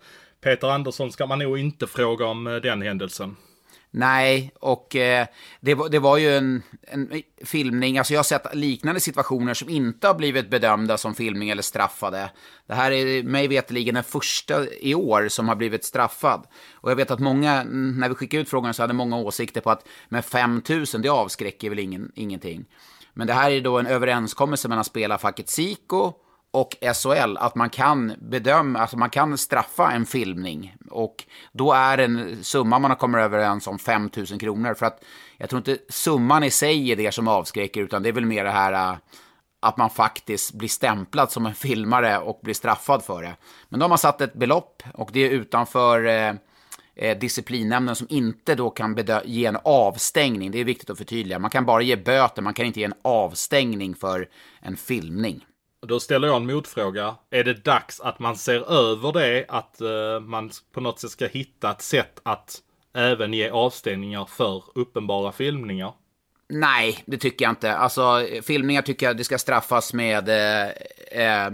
Peter Andersson ska man nog inte fråga om eh, den händelsen. Nej, och eh, det, var, det var ju en, en filmning, alltså jag har sett liknande situationer som inte har blivit bedömda som filmning eller straffade. Det här är mig veterligen den första i år som har blivit straffad. Och jag vet att många, när vi skickade ut frågan så hade många åsikter på att med 5 000, det avskräcker väl ingen, ingenting. Men det här är då en överenskommelse mellan spelarfacket Siko och SHL att man kan bedöma, alltså man kan straffa en filmning. Och då är en summa man har kommit överens om 5 000 kronor. För att jag tror inte summan i sig är det som avskräcker, utan det är väl mer det här äh, att man faktiskt blir stämplad som en filmare och blir straffad för det. Men då har man satt ett belopp och det är utanför eh, disciplinnämnden som inte då kan ge en avstängning. Det är viktigt att förtydliga. Man kan bara ge böter, man kan inte ge en avstängning för en filmning. Då ställer jag en motfråga. Är det dags att man ser över det? Att eh, man på något sätt ska hitta ett sätt att även ge avstängningar för uppenbara filmningar? Nej, det tycker jag inte. Alltså, filmningar tycker jag det ska straffas med, eh, eh,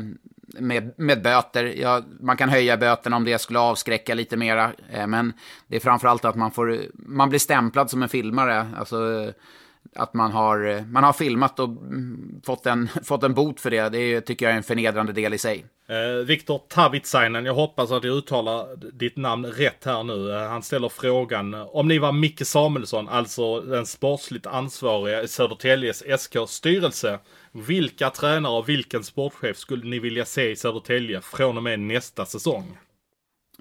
med, med böter. Ja, man kan höja böterna om det skulle avskräcka lite mera. Eh, men det är framförallt att man, får, man blir stämplad som en filmare. Alltså, att man har, man har filmat och fått en, (laughs) fått en bot för det. Det tycker jag är en förnedrande del i sig. Eh, Viktor Tavitsainen, jag hoppas att jag uttalar ditt namn rätt här nu. Eh, han ställer frågan eh, om ni var Micke Samuelsson, alltså den sportsligt ansvariga i Södertäljes SKs styrelse. Vilka tränare och vilken sportchef skulle ni vilja se i Södertälje från och med nästa säsong?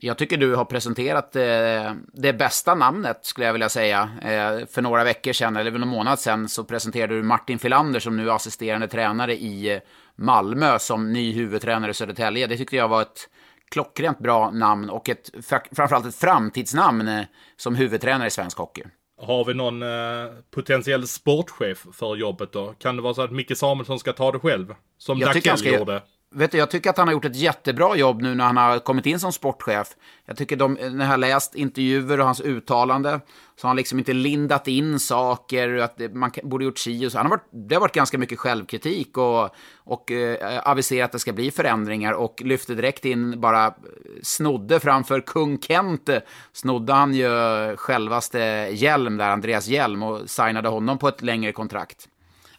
Jag tycker du har presenterat eh, det bästa namnet, skulle jag vilja säga. Eh, för några veckor sedan, eller någon månad sedan, så presenterade du Martin Filander som nu är assisterande tränare i Malmö som ny huvudtränare i Södertälje. Det tyckte jag var ett klockrent bra namn och ett, framförallt ett framtidsnamn eh, som huvudtränare i svensk hockey. Har vi någon eh, potentiell sportchef för jobbet då? Kan det vara så att Micke Samuelsson ska ta det själv? Som Dackell ska- gjorde? Vet du, jag tycker att han har gjort ett jättebra jobb nu när han har kommit in som sportchef. Jag tycker de, när jag har läst intervjuer och hans uttalande så har han liksom inte lindat in saker, att det, man borde gjort si och så. Han har varit, det har varit ganska mycket självkritik och, och eh, aviserat att det ska bli förändringar och lyfte direkt in, bara snodde framför kung Kent, snodde han ju självaste Hjelm där, Andreas Hjelm och signade honom på ett längre kontrakt.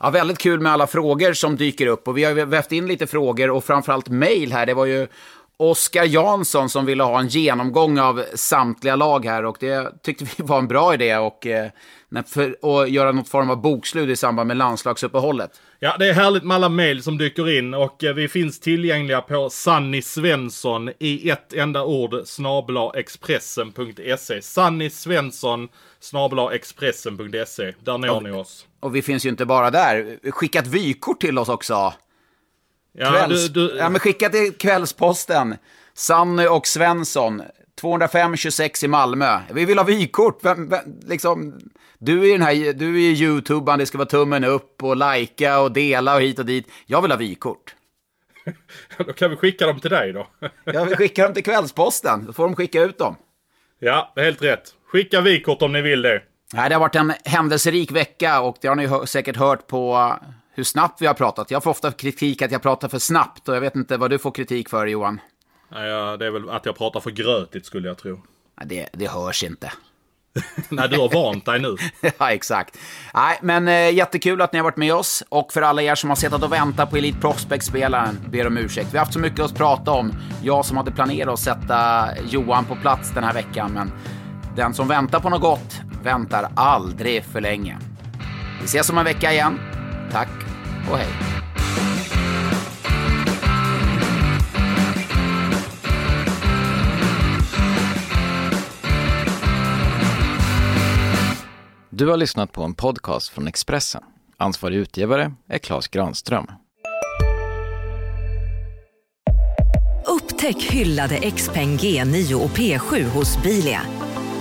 Ja, väldigt kul med alla frågor som dyker upp och vi har vävt in lite frågor och framförallt mejl här. Det var ju Oskar Jansson som ville ha en genomgång av samtliga lag här och det tyckte vi (laughs) var en bra idé och, eh, för, och göra något form av bokslut i samband med landslagsuppehållet. Ja, det är härligt med alla mejl som dyker in och eh, vi finns tillgängliga på Sanny Svensson i ett enda ord snabla expressen.se. Sanny Svensson snabla expressen.se. Där når ni oss. Och vi finns ju inte bara där. Skicka ett vykort till oss också. Ja, Kvälls... du, du... ja, men skicka till Kvällsposten. Sanny och Svensson. 205 26 i Malmö. Vi vill ha vykort. Vem, vem, liksom, du är den här, du är YouTubern, det ska vara tummen upp och likea och dela och hit och dit. Jag vill ha vykort. (laughs) då kan vi skicka dem till dig då. Jag vill skicka dem till Kvällsposten, då får de skicka ut dem. Ja, helt rätt. Skicka vykort om ni vill det. Nej, det har varit en händelserik vecka och det har ni säkert hört på hur snabbt vi har pratat. Jag får ofta kritik att jag pratar för snabbt och jag vet inte vad du får kritik för Johan. Ja, det är väl att jag pratar för grötigt skulle jag tro. Det, det hörs inte. (laughs) Nej, du har vant dig nu. (laughs) ja, exakt. Nej, men eh, jättekul att ni har varit med oss. Och för alla er som har suttit och väntat på Elite Prospect-spelaren, ber om ursäkt. Vi har haft så mycket att prata om. Jag som hade planerat att sätta Johan på plats den här veckan, men den som väntar på något gott väntar aldrig för länge. Vi ses om en vecka igen. Tack och hej. Du har lyssnat på en podcast från Expressen. Ansvarig utgivare är Klas Granström. Upptäck hyllade XPeng G9 och P7 hos Bilia.